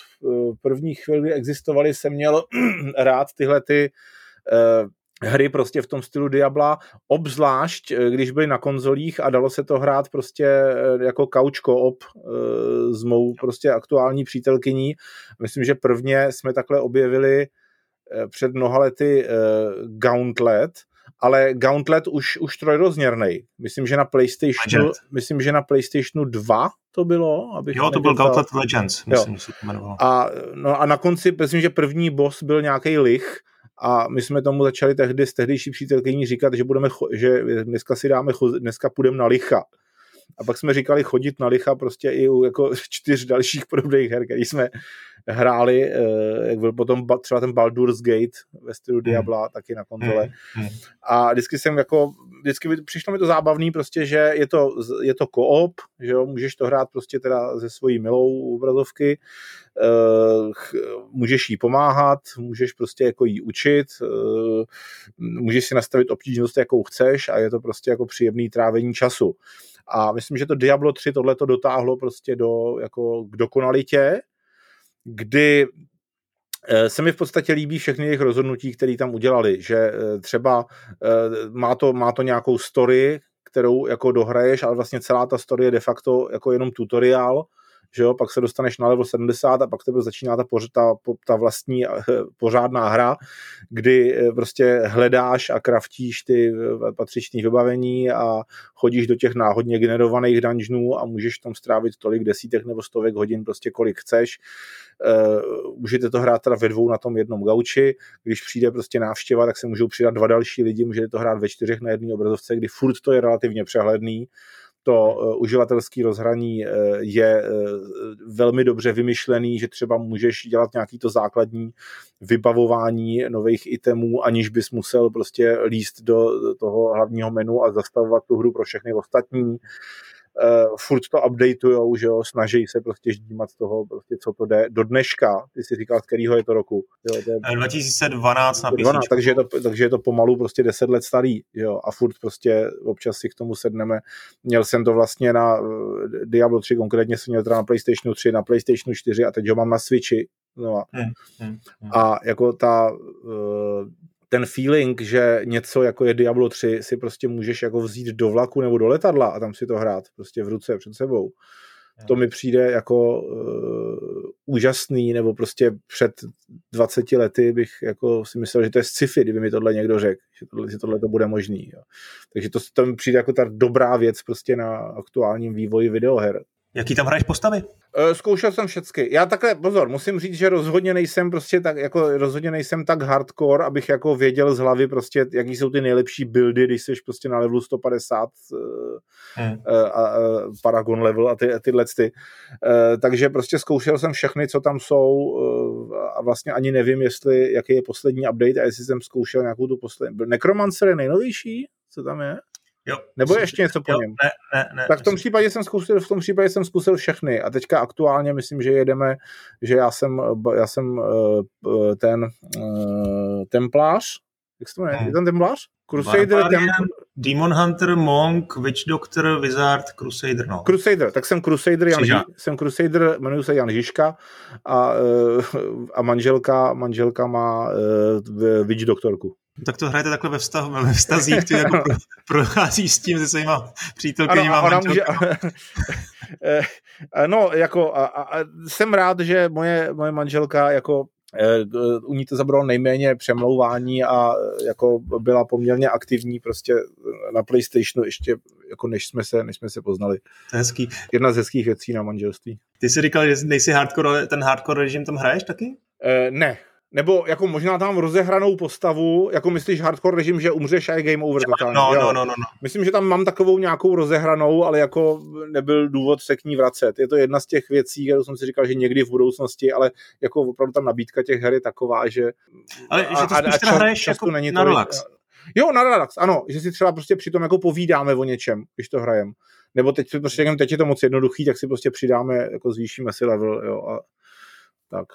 prvních chvíli, kdy existovaly, jsem měl rád tyhle ty hry prostě v tom stylu Diabla, obzvlášť když byly na konzolích a dalo se to hrát prostě jako couch co-op s mou prostě aktuální přítelkyní. Myslím, že prvně jsme takhle objevili před mnoha lety uh, Gauntlet, ale Gauntlet už, už trojrozměrný. Myslím, že na PlayStationu, myslím, že na PlayStationu 2 to bylo. Abych jo, to byl Gauntlet Legends, myslím, že se to jmenovalo. A, no a na konci, myslím, že první boss byl nějaký lich, a my jsme tomu začali tehdy s tehdejší přítelkyní říkat, že budeme, že dneska si dáme, dneska půjdeme na licha. A pak jsme říkali chodit na licha prostě i u jako čtyř dalších podobných her, které jsme hráli, eh, jak byl potom třeba ten Baldur's Gate ve stylu hmm. Diabla, hmm. taky na konzole. Hmm. A vždycky jsem jako, vždycky přišlo mi to zábavný prostě, že je to, je to koop, že jo, můžeš to hrát prostě teda se svojí milou obrazovky, uh, můžeš jí pomáhat, můžeš prostě jako jí učit, uh, můžeš si nastavit obtížnost, jakou chceš a je to prostě jako příjemný trávení času. A myslím, že to Diablo 3 tohle to dotáhlo prostě do, jako k dokonalitě, kdy eh, se mi v podstatě líbí všechny jejich rozhodnutí, které tam udělali, že eh, třeba eh, má to, má to nějakou story, kterou jako dohraješ, ale vlastně celá ta story je de facto jako jenom tutoriál, že jo, pak se dostaneš na level 70 a pak tebe začíná ta, ta, ta vlastní eh, pořádná hra, kdy eh, prostě hledáš a kraftíš ty eh, patřičné vybavení a chodíš do těch náhodně generovaných dungeonů a můžeš tam strávit tolik desítek nebo stovek hodin, prostě kolik chceš. Uh, můžete to hrát teda ve dvou na tom jednom gauči, když přijde prostě návštěva, tak se můžou přidat dva další lidi, můžete to hrát ve čtyřech na jedné obrazovce, kdy furt to je relativně přehledný, to uh, uživatelské rozhraní uh, je uh, velmi dobře vymyšlený, že třeba můžeš dělat nějaký to základní vybavování nových itemů, aniž bys musel prostě líst do toho hlavního menu a zastavovat tu hru pro všechny ostatní uh, furt to updateujou, že jo, snaží se prostě ždímat z toho, prostě, co to jde. Do dneška, ty si říkal, z kterého je to roku? Jo, to je 2012 na 12, takže, je to, takže je to pomalu prostě 10 let starý, jo, a furt prostě občas si k tomu sedneme. Měl jsem to vlastně na uh, Diablo 3, konkrétně jsem měl teda na PlayStationu 3, na PlayStationu 4 a teď ho mám na Switchi, No. Hmm, hmm, hmm. A jako ta, uh, ten feeling, že něco jako je Diablo 3 si prostě můžeš jako vzít do vlaku nebo do letadla a tam si to hrát prostě v ruce před sebou. To mi přijde jako uh, úžasný, nebo prostě před 20 lety bych jako si myslel, že to je sci-fi, kdyby mi tohle někdo řekl, že tohle, že tohle to bude možný. Jo. Takže to, to mi přijde jako ta dobrá věc prostě na aktuálním vývoji videoher. Jaký tam hraješ postavy? Eh, zkoušel jsem všechny. Já takhle, pozor, musím říct, že rozhodně nejsem prostě tak, jako rozhodně nejsem tak hardcore, abych jako věděl z hlavy prostě, jaký jsou ty nejlepší buildy, když jsi prostě na levelu 150 hmm. uh, a, uh, Paragon level a, ty, a tyhle ty. Takže prostě zkoušel jsem všechny, co tam jsou a vlastně ani nevím, jestli, jaký je poslední update a jestli jsem zkoušel nějakou tu poslední. Necromancer je nejnovější? Co tam je? Jo, Nebo ještě něco po jo, něm? Ne, ne, ne, tak v tom, případě jsem zkusil, v tom případě jsem zkusil všechny a teďka aktuálně myslím, že jedeme, že já jsem, já jsem uh, ten uh, templář, jak se to jmenuje? Je ten templář? Crusader, Temp... Demon Hunter, Monk, Witch Doctor, Wizard, Crusader, no. Crusader, tak jsem Crusader, Jan, Ži, jsem Crusader, jmenuji se Jan Žižka a, a manželka, manželka má Witch Doktorku. Tak to hrajete takhle ve, vztah, ve vztazích, ty jako pro, prochází s tím se svýma přítelkyněma. Ano, ona může, no, jako a, a, jsem rád, že moje, moje manželka jako u ní to zabralo nejméně přemlouvání a jako byla poměrně aktivní prostě na PlayStationu ještě jako než jsme se, než jsme se poznali. To je hezký. Jedna z hezkých věcí na manželství. Ty jsi říkal, že nejsi hardcore, ten hardcore režim tam hraješ taky? E, ne, nebo jako možná tam rozehranou postavu, jako myslíš hardcore režim, že umřeš a je game over totálně. No, no, no, no, no. Myslím, že tam mám takovou nějakou rozehranou, ale jako nebyl důvod se k ní vracet. Je to jedna z těch věcí, kterou jsem si říkal, že někdy v budoucnosti, ale jako opravdu tam nabídka těch her je taková, že... Ale a, že to spíš a, a hraješ jako není na relax. Jo, na relax, ano, že si třeba prostě přitom jako povídáme o něčem, když to hrajem. Nebo teď prostě teď je to moc jednoduchý, tak si prostě přidáme, jako zvýšíme si level, jo, a tak.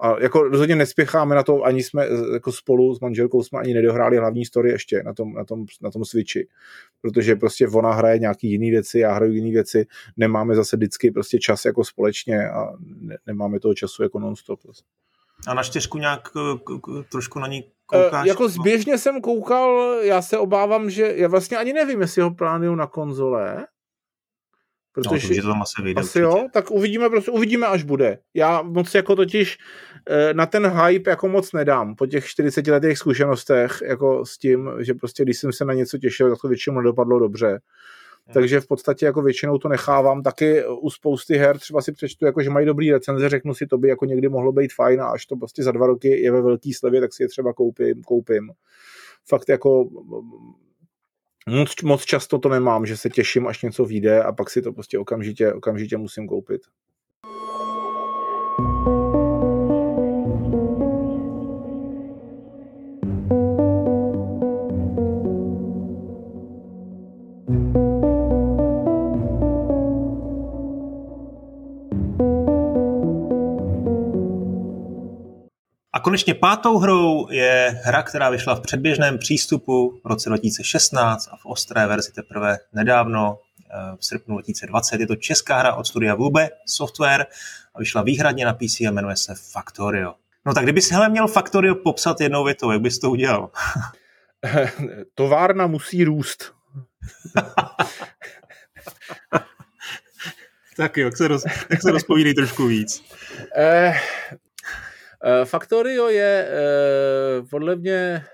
A jako rozhodně nespěcháme na to, ani jsme jako spolu s manželkou jsme ani nedohráli hlavní story ještě na tom, na tom, na tom switchi, protože prostě ona hraje nějaký jiný věci, já hraju jiný věci, nemáme zase vždycky prostě čas jako společně a ne, nemáme toho času jako non-stop. A na čtyřku nějak trošku na ní koukáš? E, jako zběžně jsem koukal, já se obávám, že já vlastně ani nevím, jestli ho plánuju na konzole, Protože no, to tam asi vyjde. Asi jo, tak uvidíme, prostě uvidíme, až bude. Já moc jako totiž eh, na ten hype jako moc nedám po těch 40 letých zkušenostech jako s tím, že prostě když jsem se na něco těšil, tak to většinou nedopadlo dobře. Hmm. Takže v podstatě jako většinou to nechávám taky u spousty her, třeba si přečtu, jako, že mají dobrý recenze, řeknu si, to by jako někdy mohlo být fajn a až to prostě za dva roky je ve velký slevě, tak si je třeba koupím, koupím. Fakt jako Moc, moc často to nemám, že se těším, až něco vyjde a pak si to prostě okamžitě, okamžitě musím koupit. Konečně pátou hrou je hra, která vyšla v předběžném přístupu v roce 2016 a v ostré verzi teprve nedávno eh, v srpnu 2020. Je to česká hra od studia Vube Software a vyšla výhradně na PC a jmenuje se Factorio. No tak kdybys hele měl Factorio popsat jednou větou, jak bys to udělal? Továrna musí růst. tak jo, jak se, roz, jak se rozpovídej trošku víc. Eh, Factorio je eh, podle mě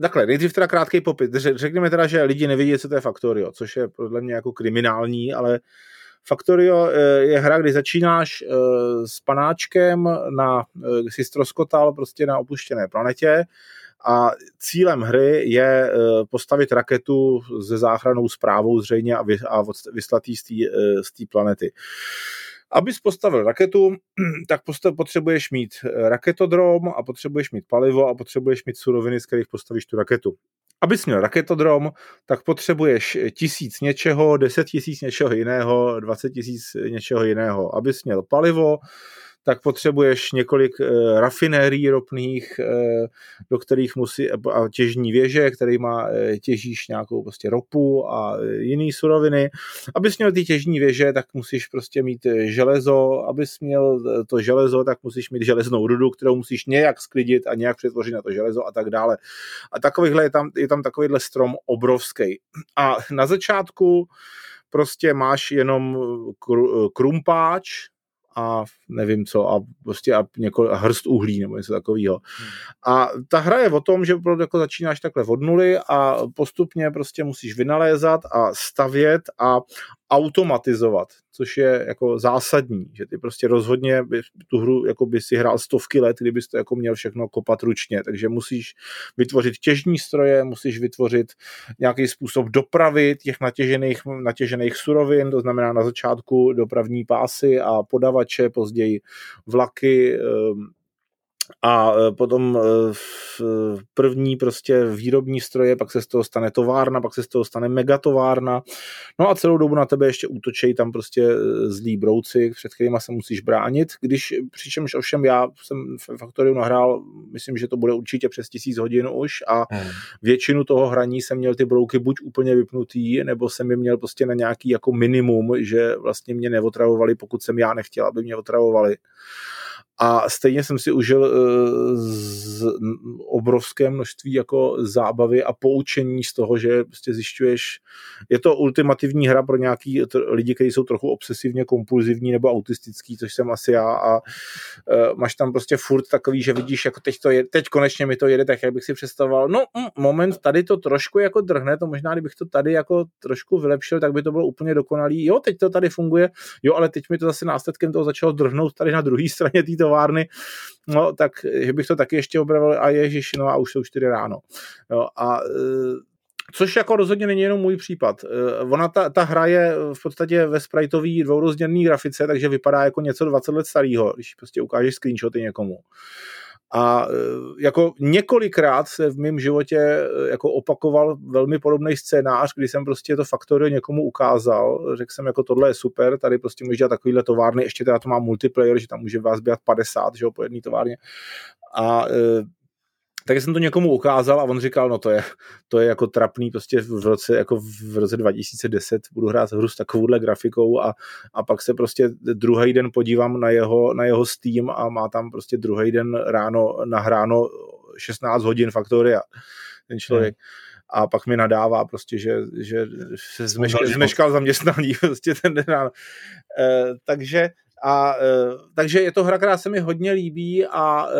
Takhle, nejdřív teda krátký popis. Řekněme teda, že lidi nevidí, co to je Factorio, což je podle mě jako kriminální, ale Factorio eh, je hra, kdy začínáš s panáčkem na, si stroskotal prostě na opuštěné planetě a cílem hry je postavit raketu se záchranou zprávou zřejmě a vyslat ji z té planety. Abys postavil raketu, tak potřebuješ mít eh, raketodrom a potřebuješ mít palivo a potřebuješ mít suroviny, z kterých postavíš tu raketu. Abys měl raketodrom, tak potřebuješ tisíc něčeho, deset tisíc něčeho jiného, dvacet tisíc něčeho jiného. Abys měl palivo, tak potřebuješ několik uh, rafinérií ropných, uh, do kterých musí, a těžní věže, má uh, těžíš nějakou prostě ropu a jiné suroviny. Abys měl ty těžní věže, tak musíš prostě mít železo, abys měl to železo, tak musíš mít železnou rudu, kterou musíš nějak sklidit a nějak přetvořit na to železo a tak dále. A takovýhle je tam, je tam takovýhle strom obrovský. A na začátku prostě máš jenom krumpáč, a nevím co a prostě a, několik, a hrst uhlí nebo něco takového. Hmm. A ta hra je o tom, že opravdu jako začínáš takhle od nuly a postupně prostě musíš vynalézat a stavět a automatizovat, což je jako zásadní, že ty prostě rozhodně by, tu hru jako by si hrál stovky let, kdybys to jako měl všechno kopat ručně, takže musíš vytvořit těžní stroje, musíš vytvořit nějaký způsob dopravy těch natěžených, natěžených surovin, to znamená na začátku dopravní pásy a podavače, později vlaky, ehm, a e, potom e, první prostě výrobní stroje, pak se z toho stane továrna, pak se z toho stane megatovárna, no a celou dobu na tebe ještě útočejí tam prostě e, zlí brouci, před kterými se musíš bránit, když přičemž ovšem já jsem v Factoriu nahrál, myslím, že to bude určitě přes tisíc hodin už a hmm. většinu toho hraní jsem měl ty brouky buď úplně vypnutý, nebo jsem je měl prostě na nějaký jako minimum, že vlastně mě neotravovali, pokud jsem já nechtěl, aby mě otravovali. A stejně jsem si užil uh, z obrovské množství jako zábavy a poučení z toho, že prostě zjišťuješ, je to ultimativní hra pro nějaký lidi, kteří jsou trochu obsesivně kompulzivní nebo autistický, což jsem asi já a uh, máš tam prostě furt takový, že vidíš, jako teď, to je, teď konečně mi to jede tak, jak bych si představoval. No, mm, moment, tady to trošku jako drhne, to možná, kdybych to tady jako trošku vylepšil, tak by to bylo úplně dokonalý. Jo, teď to tady funguje, jo, ale teď mi to zase následkem toho začalo drhnout tady na druhé straně té továrny, no, tak že bych to taky ještě opravil a ježiš, no a už jsou čtyři ráno. Jo, a e, Což jako rozhodně není jenom můj případ. E, ona, ta, ta hra je v podstatě ve spriteový dvourozděrný grafice, takže vypadá jako něco 20 let starého, když prostě ukážeš screenshoty někomu. A e, jako několikrát se v mém životě e, jako opakoval velmi podobný scénář, kdy jsem prostě to Factorio někomu ukázal, řekl jsem jako tohle je super, tady prostě můžeš dělat takovýhle továrny, ještě teda to má multiplayer, že tam může vás být 50, že jo, po jedné továrně. A e, tak jsem to někomu ukázal a on říkal, no to je, to je jako trapný, prostě v roce, jako v roce 2010 budu hrát hru s takovouhle grafikou a, a pak se prostě druhý den podívám na jeho, na jeho Steam a má tam prostě druhý den ráno nahráno 16 hodin Faktoria ten člověk. Hmm a pak mi nadává prostě, že, že se zmeškal, zmeškal zaměstnání prostě ten den ráno. E, takže a e, takže je to hra, která se mi hodně líbí a e,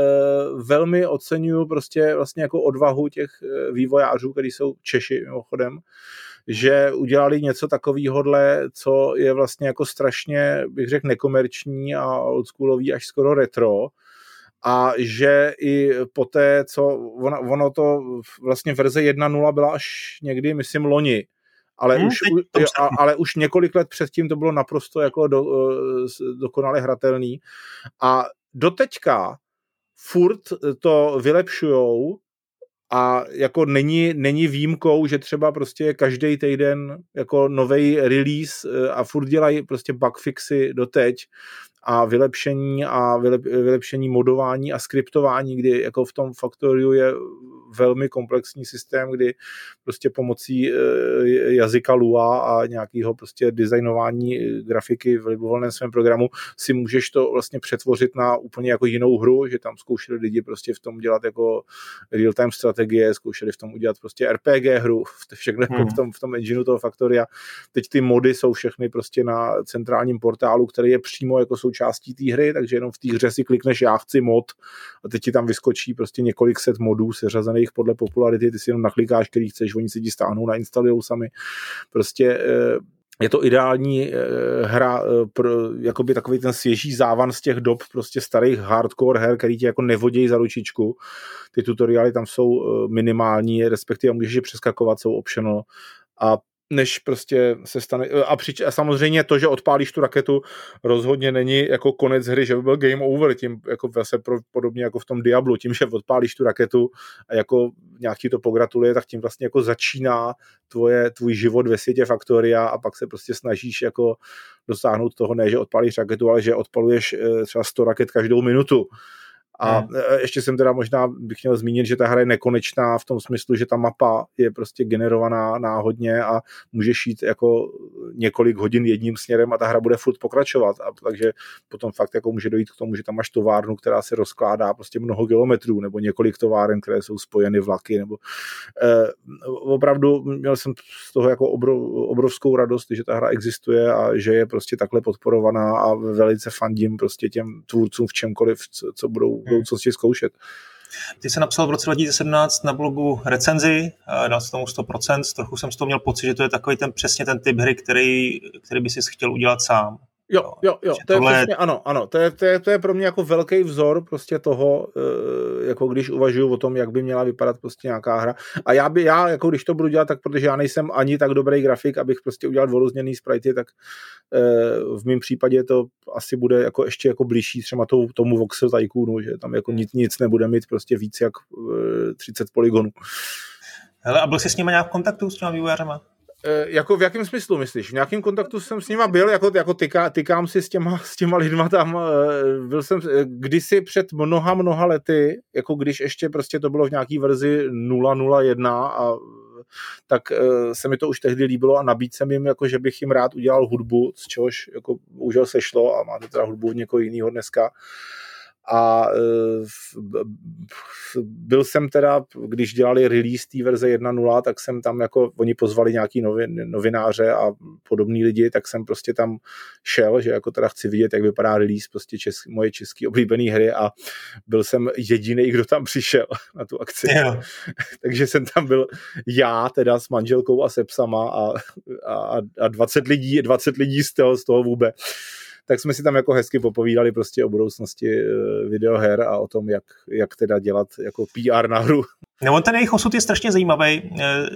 velmi oceňuju prostě vlastně jako odvahu těch e, vývojářů, kteří jsou Češi mimochodem, že udělali něco takového, co je vlastně jako strašně, bych řekl, nekomerční a oldschoolový až skoro retro, a že i po té, co ono, ono to vlastně verze 1.0 byla až někdy, myslím, loni, ale, hmm, už, jo, ale už několik let předtím to bylo naprosto jako do, eh, dokonale hratelný. A doteďka furt to vylepšujou a jako není, není výjimkou, že třeba prostě každý týden jako nový release eh, a furt dělají prostě bugfixy doteď a vylepšení a vylepšení modování a skriptování, kdy jako v tom Factoriu je velmi komplexní systém, kdy prostě pomocí eh, jazyka Lua a nějakého prostě designování eh, grafiky v libovolném svém programu si můžeš to vlastně přetvořit na úplně jako jinou hru, že tam zkoušeli lidi prostě v tom dělat jako real-time strategie, zkoušeli v tom udělat prostě RPG hru, všechno jako hmm. v tom, v tom engineu toho Factoria. Teď ty mody jsou všechny prostě na centrálním portálu, který je přímo jako součástí té hry, takže jenom v té hře si klikneš já chci mod a teď ti tam vyskočí prostě několik set modů seřazených jich podle popularity, ty si jenom naklikáš, který chceš, oni si ti stáhnou, nainstalujou sami. Prostě eh, je to ideální eh, hra eh, pro jakoby takový ten svěží závan z těch dob prostě starých hardcore her, který ti jako nevodějí za ručičku. Ty tutoriály tam jsou minimální, respektive můžeš je přeskakovat, jsou optional a než prostě se stane, a, přič, a samozřejmě to, že odpálíš tu raketu, rozhodně není jako konec hry, že by byl game over, tím jako zase pro, podobně jako v tom Diablu, tím, že odpálíš tu raketu a jako nějaký to pogratuluje, tak tím vlastně jako začíná tvoje, tvůj život ve světě Faktoria a pak se prostě snažíš jako dosáhnout toho, ne, že odpálíš raketu, ale že odpaluješ eh, třeba 100 raket každou minutu a hmm. E, ještě jsem teda možná bych měl zmínit, že ta hra je nekonečná v tom smyslu, že ta mapa je prostě generovaná náhodně a můžeš jít jako několik hodin jedním směrem a ta hra bude furt pokračovat. A takže potom fakt jako může dojít k tomu, že tam máš továrnu, která se rozkládá prostě mnoho kilometrů nebo několik továren, které jsou spojeny vlaky. Nebo, eh, opravdu měl jsem z toho jako obrov, obrovskou radost, že ta hra existuje a že je prostě takhle podporovaná a velice fandím prostě těm tvůrcům v čemkoliv, co, co budou budoucnosti zkoušet. Ty jsi napsal v roce 2017 na blogu recenzi, dal jsi tomu 100%, trochu jsem z toho měl pocit, že to je takový ten přesně ten typ hry, který, který by si chtěl udělat sám. Jo, jo, jo, to je tohle... přesně, ano, ano, to je, to, je, to je pro mě jako velký vzor prostě toho, eh, jako když uvažuju o tom, jak by měla vypadat prostě nějaká hra. A já by, já, jako když to budu dělat, tak protože já nejsem ani tak dobrý grafik, abych prostě udělal dvorozměrný sprite, tak eh, v mém případě to asi bude jako ještě jako blížší třeba tomu, tomu Voxel Tycoonu, že tam jako nic, nic nebude mít prostě víc jak 30 eh, polygonů. Hele, a byl jsi s nimi nějak v kontaktu s těma vývojářema? E, jako v jakém smyslu myslíš? V nějakém kontaktu jsem s nima byl, jako, jako tyká, tykám si s těma, s těma lidma tam, e, byl jsem e, kdysi před mnoha, mnoha lety, jako když ještě prostě to bylo v nějaký verzi 001 a tak se mi to už tehdy líbilo a nabít jsem jim, jako, že bych jim rád udělal hudbu, z čehož jako už se šlo a máte teda hudbu někoho jiného dneska a byl jsem teda, když dělali release té verze 1.0, tak jsem tam jako, oni pozvali nějaký novin, novináře a podobní lidi, tak jsem prostě tam šel, že jako teda chci vidět, jak vypadá release prostě česk, moje české oblíbené hry a byl jsem jediný, kdo tam přišel na tu akci. Yeah. Takže jsem tam byl já teda s manželkou a se psama a, a, a 20 lidí, 20 lidí z toho, z toho vůbec tak jsme si tam jako hezky popovídali prostě o budoucnosti eh, videoher a o tom, jak, jak teda dělat jako PR na hru. No on ten jejich osud je strašně zajímavý. Eh,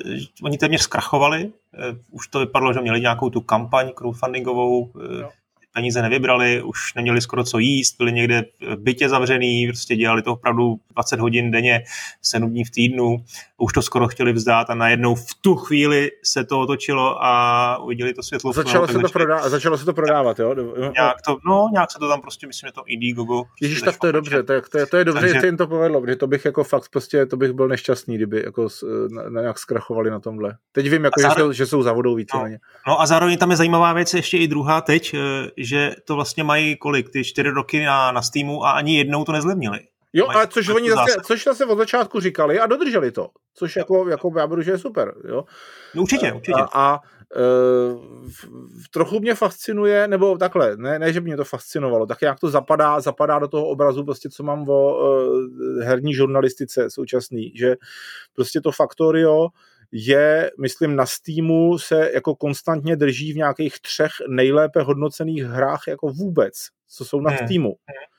oni téměř zkrachovali, eh, už to vypadalo, že měli nějakou tu kampaň crowdfundingovou, no peníze nevybrali, už neměli skoro co jíst, byli někde v bytě zavřený, prostě dělali to opravdu 20 hodin denně, 7 dní v týdnu, už to skoro chtěli vzdát a najednou v tu chvíli se to otočilo a uviděli to světlo. Začalo, se, to prodá- začalo se to prodávat, jo? Nějak, to, no, nějak se to tam prostě, myslím, že to Indiegogo. Prostě Ježíš, tak to je dobře, to je, to je, to je dobře, Takže... že jim to povedlo, protože to bych jako fakt prostě, to bych byl nešťastný, kdyby jako na, na nějak zkrachovali na tomhle. Teď vím, jako, zároveň... že, jsou, že jsou za vodou víceméně. No, no a zároveň tam je zajímavá věc ještě i druhá teď, eh, že to vlastně mají kolik, ty čtyři roky na, na Steamu a ani jednou to nezlevnili. Jo, a což oni zase, což zase od začátku říkali a dodrželi to, což jako, jako já budu, že je super. Jo? No, určitě, určitě. A, a e, trochu mě fascinuje, nebo takhle, ne, ne, že by mě to fascinovalo, tak jak to zapadá, zapadá do toho obrazu, prostě co mám o e, herní žurnalistice současný, že prostě to Factorio je, myslím, na Steamu se jako konstantně drží v nějakých třech nejlépe hodnocených hrách jako vůbec, co jsou na hmm. Steamu.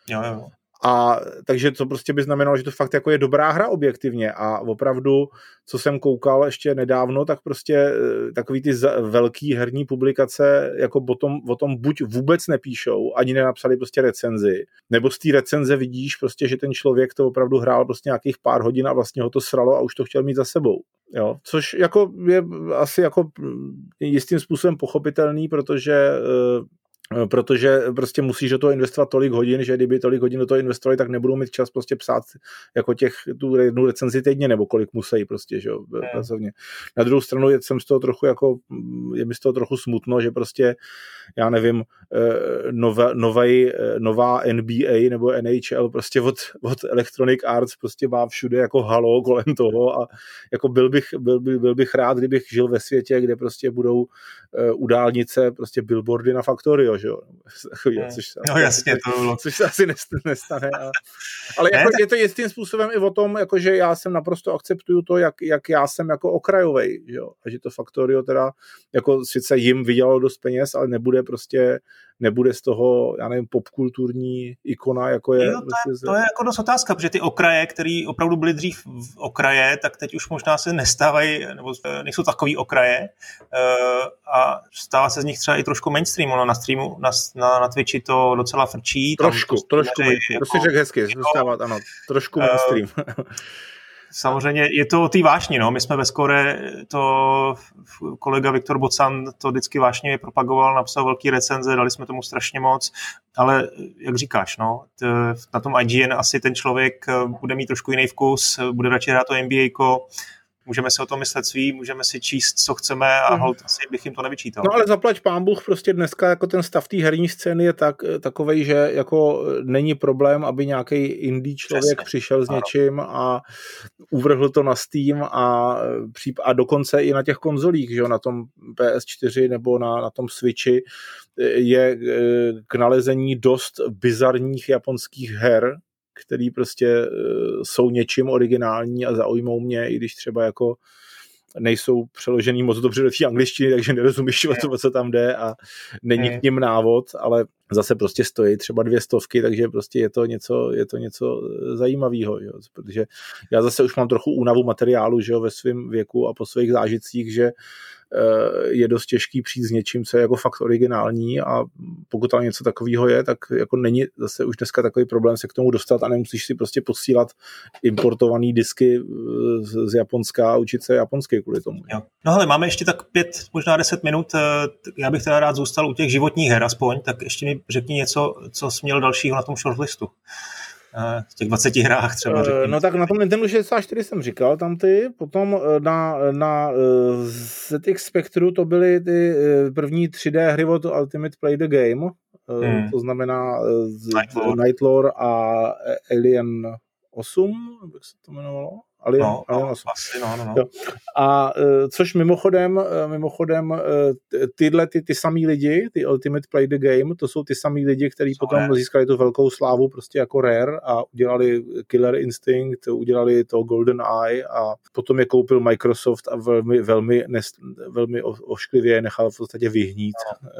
Jo, jo. A takže to prostě by znamenalo, že to fakt jako je dobrá hra objektivně. A opravdu, co jsem koukal ještě nedávno, tak prostě eh, takový ty velký herní publikace jako o tom, o tom buď vůbec nepíšou, ani nenapsali prostě recenzi, nebo z té recenze vidíš prostě, že ten člověk to opravdu hrál prostě nějakých pár hodin a vlastně ho to sralo a už to chtěl mít za sebou. Jo, což jako je asi jako jistým způsobem pochopitelný, protože Eh, protože prostě musíš do toho investovat tolik hodin, že kdyby tolik hodin do toho investovali, tak nebudou mít čas prostě psát jako těch, tu jednu recenzi týdně, nebo kolik musí prostě, že jo, pracovně. Na druhou stranu jsem z toho trochu jako, je mi z toho trochu smutno, že prostě, já nevím, eh, nova, novej, eh, nová NBA nebo NHL prostě od, od Electronic Arts prostě má všude jako halo kolem toho a jako byl bych, byl, byl, byl bych rád, kdybych žil ve světě, kde prostě budou u dálnice prostě billboardy na Factorio, že jo. Což se no jasně, to bylo. Což se asi nestane. A, ale jako, je to jistým způsobem i o tom, jako, že já jsem naprosto akceptuju to, jak, jak já jsem jako okrajovej, že jo. A že to Factorio teda, jako sice jim vydělalo dost peněz, ale nebude prostě nebude z toho, já nevím, popkulturní ikona, jako je... Jo, to, je prostě to je jako dost otázka, protože ty okraje, které opravdu byly dřív v okraje, tak teď už možná se nestávají, nebo nejsou takový okraje uh, a stává se z nich třeba i trošku mainstream, ono na streamu, na, na, na Twitchi to docela frčí. Trošku, tam, trošku, jako, to si řekl hezky, jako, dostávat, ano, trošku mainstream. Samozřejmě je to o té no. My jsme ve Skore, to kolega Viktor Bocan to vždycky vášně propagoval, napsal velký recenze, dali jsme tomu strašně moc, ale jak říkáš, no, na tom IGN asi ten člověk eh, bude mít trošku jiný vkus, bude radši hrát to NBA, můžeme si o tom myslet svý, můžeme si číst, co chceme a mm. hold, asi bych jim to nevyčítal. No ale zaplať pán Bůh, prostě dneska jako ten stav té herní scény je tak, takovej, že jako není problém, aby nějaký indie člověk Přesně. přišel s ano. něčím a uvrhl to na Steam a, a dokonce i na těch konzolích, že jo, na tom PS4 nebo na, na tom Switchi je eh, k nalezení dost bizarních japonských her, který prostě eh, jsou něčím originální a zaujmou mě, i když třeba jako nejsou přeložený moc dobře do té angličtiny, takže nerozumíš, o co, co tam jde a není k ním návod, ale zase prostě stojí třeba dvě stovky, takže prostě je to něco, je to něco zajímavého, jo? protože já zase už mám trochu únavu materiálu že jo, ve svém věku a po svých zážitcích, že je dost těžký přijít s něčím, co je jako fakt originální a pokud tam něco takového je, tak jako není zase už dneska takový problém se k tomu dostat a nemusíš si prostě posílat importované disky eh, z Japonska a učit se japonsky kvůli tomu. Jo. No ale máme ještě tak pět, možná deset minut, eh, já bych teda rád zůstal u těch životních her aspoň, tak ještě mi řekni něco, co jsi měl dalšího na tom shortlistu v těch 20 hrách třeba. Řekněme. No tak na tom Nintendo 64 jsem říkal tam ty, potom eh, na, na eh, ZX Spectru to byly ty eh, první 3D hry od Ultimate Play the Game, hmm. to znamená Nightlore a Alien 8, jak se to jmenovalo? Alien, no, Alien no, asi, no, no, no. A uh, což mimochodem, uh, mimochodem uh, tyhle ty, ty samý lidi, ty Ultimate Play the Game, to jsou ty samý lidi, kteří potom je. získali tu velkou slávu prostě jako Rare a udělali Killer Instinct, udělali to Golden Eye a potom je koupil Microsoft a velmi, velmi, nes, velmi ošklivě nechal v podstatě vyhnít.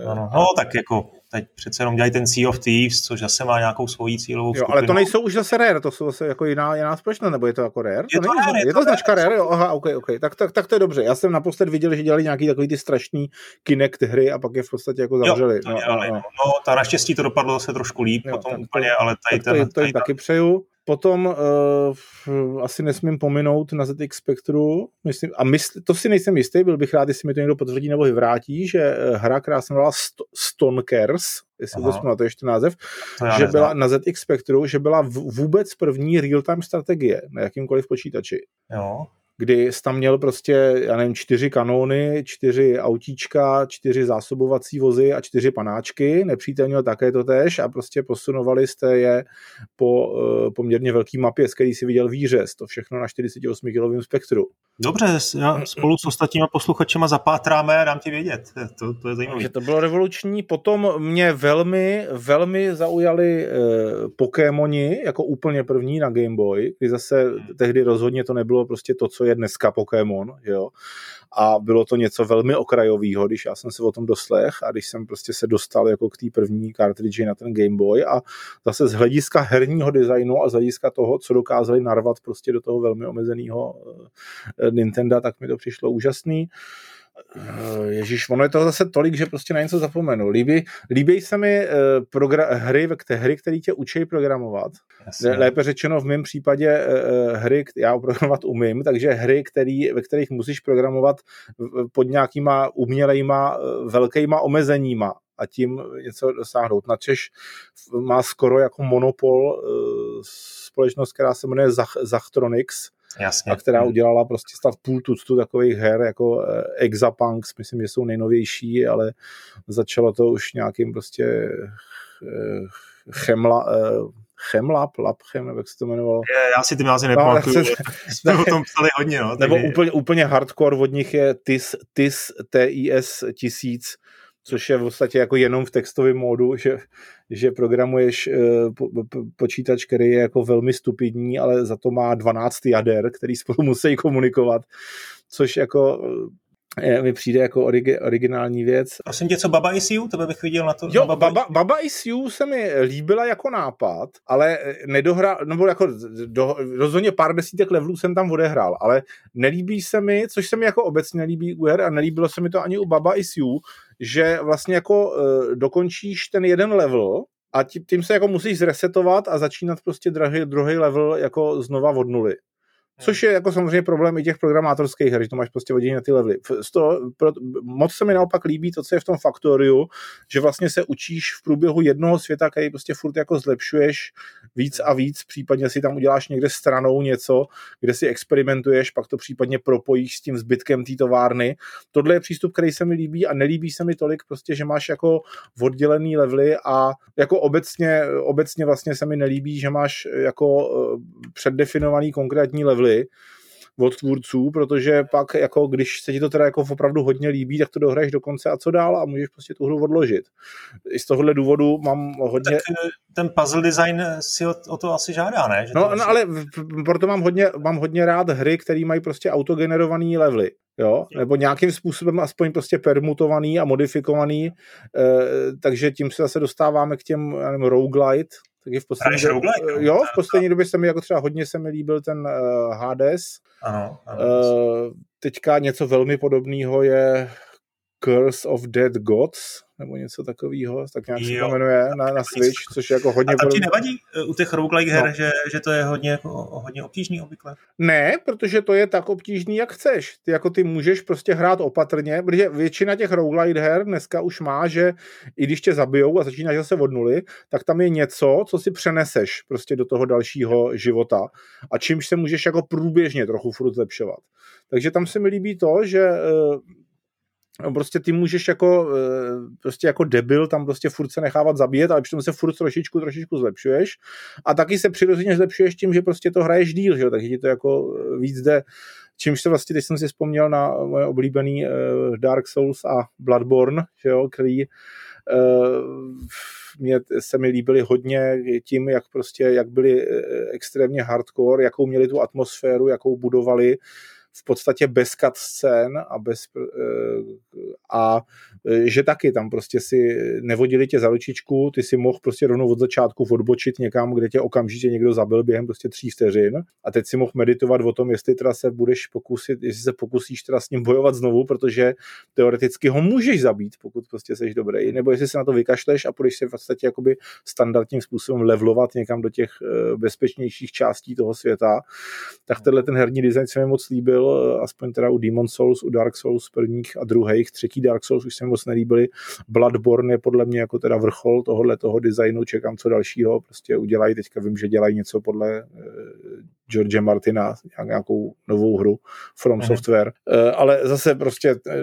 No, no, no, no tak jako teď přece jenom dělají ten Sea of Thieves, což zase má nějakou svoji cílovou jo, ale to nejsou už zase Rare, to jsou zase jako jiná, jiná společnost, nebo je to jako Rare? Je to, to, Rare, je, to, to značka Rare, jo, aha, ok, ok, tak, tak, tak to je dobře. Já jsem naposled viděl, že dělali nějaký takový ty strašný Kinect hry a pak je v podstatě jako zavřeli. Jo, to no, dělali, no, no. no, ta naštěstí to dopadlo zase trošku líp, jo, potom úplně, to, ale tady tak ten... To, to jim taky přeju. Potom uh, asi nesmím pominout na ZX Spectru, myslím, a mysl, to si nejsem jistý, byl bych rád, jestli mi to někdo potvrdí nebo vyvrátí, že eh, hra, která se jmenovala St- Stonkers, jestli Aha. to pamatuješ ten název, že neznám. byla na ZX Spectru, že byla vůbec první real-time strategie na jakýmkoliv počítači. Jo kdy jsi tam měl prostě, já nevím, čtyři kanóny, čtyři autíčka, čtyři zásobovací vozy a čtyři panáčky, nepřítel měl také to tež a prostě posunovali jste je po uh, poměrně velký mapě, z který si viděl výřez, to všechno na 48 kilovém spektru. Dobře, já spolu s ostatníma posluchačema zapátráme a dám ti vědět, to, to je zajímavé. Že to bylo revoluční, potom mě velmi, velmi zaujali uh, Pokémoni jako úplně první na Game Boy, kdy zase hmm. tehdy rozhodně to nebylo prostě to, co je dneska Pokémon, jo. A bylo to něco velmi okrajového, když já jsem se o tom doslech a když jsem prostě se dostal jako k té první cartridge na ten Game Boy a zase z hlediska herního designu a z hlediska toho, co dokázali narvat prostě do toho velmi omezeného eh, Nintendo, tak mi to přišlo úžasný. Eh, Ježíš, ono je to zase tolik, že prostě na něco zapomenu. Líbí, líbí se mi uh, progra- hry, hry, které tě učí programovat. Jasně. Lépe řečeno v mém případě uh, hry, já programovat umím, takže hry, který, ve kterých musíš programovat pod nějakýma umělejma, velkýma omezeníma a tím něco dosáhnout. Na Češ má skoro jako monopol uh, společnost, která se jmenuje Zach, Zachtronics, Jasně. a která udělala prostě stav půl tuctu takových her jako eh, Exapunks, myslím, že jsou nejnovější, ale začalo to už nějakým prostě eh, chemla, eh, Chemlap, Lapchem, jak se to jmenovalo. Já si ty názvy no, nepamatuju, jsme o tom psali hodně. No, nebo úplně, úplně hardcore od nich je TIS, TIS, TIS 1000, což je v podstatě jako jenom v textovém módu, že, že programuješ po, po, počítač, který je jako velmi stupidní, ale za to má 12 jader, který spolu musí komunikovat, což jako je, mi přijde jako origi, originální věc. Prosím tě, co Baba Is You? To bych viděl na to. Jo, na Baba, Baba Is You se mi líbila jako nápad, ale nedohra, nebo jako do, rozhodně pár desítek levelů jsem tam odehrál, ale nelíbí se mi, což se mi jako obecně nelíbí u her a nelíbilo se mi to ani u Baba Is You, že vlastně jako uh, dokončíš ten jeden level a tím, se jako musíš zresetovat a začínat prostě druhý, druhý level jako znova od nuly. Což je jako samozřejmě problém i těch programátorských her, že to máš prostě vodění na ty levely. Moc se mi naopak líbí to, co je v tom Faktoriu, že vlastně se učíš v průběhu jednoho světa, který prostě furt jako zlepšuješ víc a víc, případně si tam uděláš někde stranou něco, kde si experimentuješ, pak to případně propojíš s tím zbytkem té továrny. Tohle je přístup, který se mi líbí a nelíbí se mi tolik prostě, že máš jako oddělený levely a jako obecně, obecně vlastně se mi nelíbí, že máš jako eh, předdefinovaný konkrétní levely chvíli od tvůrců, protože pak, jako když se ti to teda jako opravdu hodně líbí, tak to dohraješ do konce a co dál a můžeš prostě tu hru odložit. I z tohohle důvodu mám hodně... Tak eh, ten puzzle design si o, o to asi žádá, ne? Že no, no asi... ale proto mám hodně, mám hodně rád hry, které mají prostě autogenerované levely. Jo? Nebo nějakým způsobem aspoň prostě permutovaný a modifikovaný, e, takže tím se zase dostáváme k těm nevím, roguelite, je v poslední, době, roguelike, jo, v poslední době se mi jako třeba hodně se mi líbil ten uh, Hades. Ano, ano. Uh, teďka něco velmi podobného je Curse of Dead Gods, nebo něco takového, tak nějak se to jmenuje na, na Switch, což je jako hodně... A tam ti nevadí eh, u těch roguelike her, no. že, že to je hodně, jako, hodně obtížný obvykle? Ne, protože to je tak obtížný, jak chceš. Ty jako ty můžeš prostě hrát opatrně, protože většina těch roguelike her dneska už má, že i když tě zabijou a začínáš zase od nuly, tak tam je něco, co si přeneseš prostě do toho dalšího života a čímž se můžeš jako průběžně trochu furt zlepšovat. Takže tam se mi líbí to, že eh, No, prostě ty můžeš jako, eh, prostě jako debil tam prostě furt se nechávat zabíjet, ale přitom se furt trošičku, trošičku zlepšuješ. A taky se přirozeně zlepšuješ tím, že prostě to hraješ díl, že jo, takže ti to jako eh, víc jde, čímž se vlastně, teď jsem si vzpomněl na moje oblíbený uh, Dark Souls a Bloodborne, že jo, který mě se mi líbily hodně tím, jak prostě, jak byli extrémně hardcore, jakou měli tu atmosféru, jakou budovali, v podstatě bez scén a bez a E, že taky tam prostě si nevodili tě za ručičku, ty si mohl prostě rovnou od začátku odbočit někam, kde tě okamžitě někdo zabil během prostě tří vteřin. A teď si mohl meditovat o tom, jestli teda se budeš pokusit, jestli se pokusíš teda s ním bojovat znovu, protože teoreticky ho můžeš zabít, pokud prostě seš dobrý, nebo jestli se na to vykašleš a půjdeš se v podstatě jakoby standardním způsobem levlovat někam do těch e, bezpečnějších částí toho světa, tak tenhle ten herní design se mi moc líbil, aspoň teda u Demon Souls, u Dark Souls prvních a druhých, třetí Dark Souls už jsem moc nelíbily. Bloodborne je podle mě jako teda vrchol tohohle toho designu, čekám co dalšího, prostě udělají, teďka vím, že dělají něco podle uh, George Martina, nějakou novou hru From mm-hmm. Software, uh, ale zase prostě uh,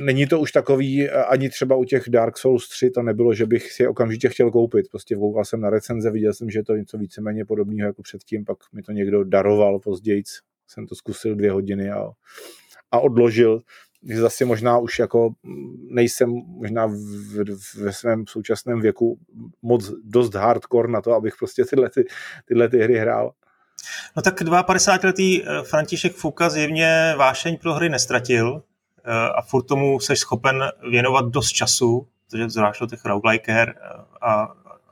není to už takový, ani třeba u těch Dark Souls 3 to nebylo, že bych si je okamžitě chtěl koupit, prostě koukal jsem na recenze, viděl jsem, že je to něco víceméně podobného jako předtím, pak mi to někdo daroval později, jsem to zkusil dvě hodiny a, a odložil, zase možná už jako nejsem možná v, v, ve svém současném věku moc dost hardcore na to, abych prostě tyhle, ty, tyhle ty hry hrál. No tak 52-letý eh, František Fouka zjevně vášeň pro hry nestratil eh, a furt tomu seš schopen věnovat dost času, protože zvlášť těch roguelike her eh, a,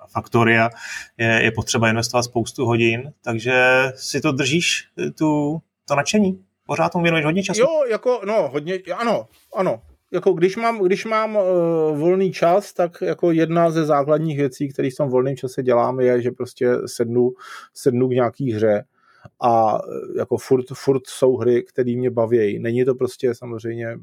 a Factoria je, je potřeba investovat spoustu hodin, takže si to držíš, tu, to nadšení? Pořád tomu věnuješ hodně času? Jo, jako, no, hodně, ano, ano. Jako když mám, když mám uh, volný čas, tak jako jedna ze základních věcí, které v tom volném čase dělám, je, že prostě sednu, sednu k nějaký hře a eh, jako furt, furt jsou hry, které mě baví. Není to prostě samozřejmě,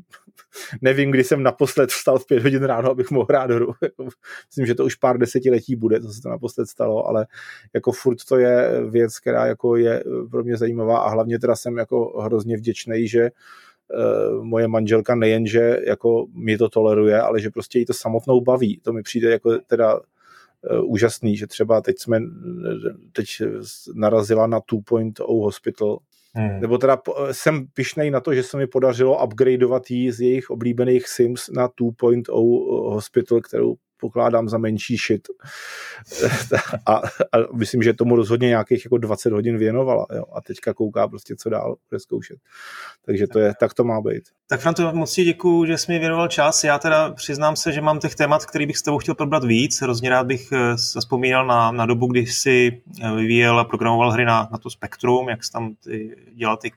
nevím, kdy jsem naposled vstal v pět hodin ráno, abych mohl hrát hru. Jako, myslím, že to už pár desetiletí bude, co se to naposled stalo, ale jako furt to je věc, která jako je pro mě zajímavá a hlavně teda jsem jako hrozně vděčný, že uh, moje manželka nejenže jako mi to toleruje, ale že prostě jí to samotnou baví. To mi přijde jako teda Eh, úžasný, že třeba teď jsme teď narazila na 2.0 Hospital, Hmm. Nebo teda jsem pišnej na to, že se mi podařilo upgradeovat jí z jejich oblíbených Sims na 2.0 Hospital, kterou pokládám za menší shit. a, a myslím, že tomu rozhodně nějakých jako 20 hodin věnovala. Jo? A teďka kouká prostě, co dál bude zkoušet. Takže to je, tak to má být. Tak Franto, moc ti děkuju, že jsi mi věnoval čas. Já teda přiznám se, že mám těch témat, který bych s tebou chtěl probrat víc. Hrozně rád bych eh, zaspomínal na, na dobu, kdy jsi eh, vyvíjel a programoval hry na, na to Spektrum, jak jsi tam ty, dělal ty,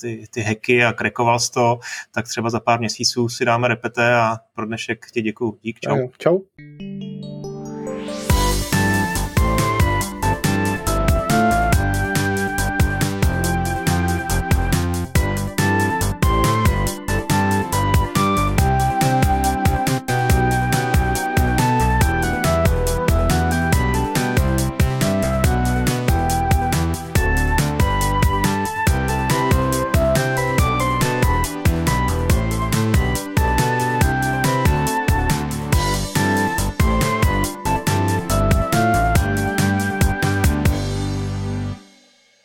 ty, ty hacky a krekoval jsi to, tak třeba za pár měsíců si dáme repete a pro dnešek ti děkuju. Dík, čau. Čau. Thank you.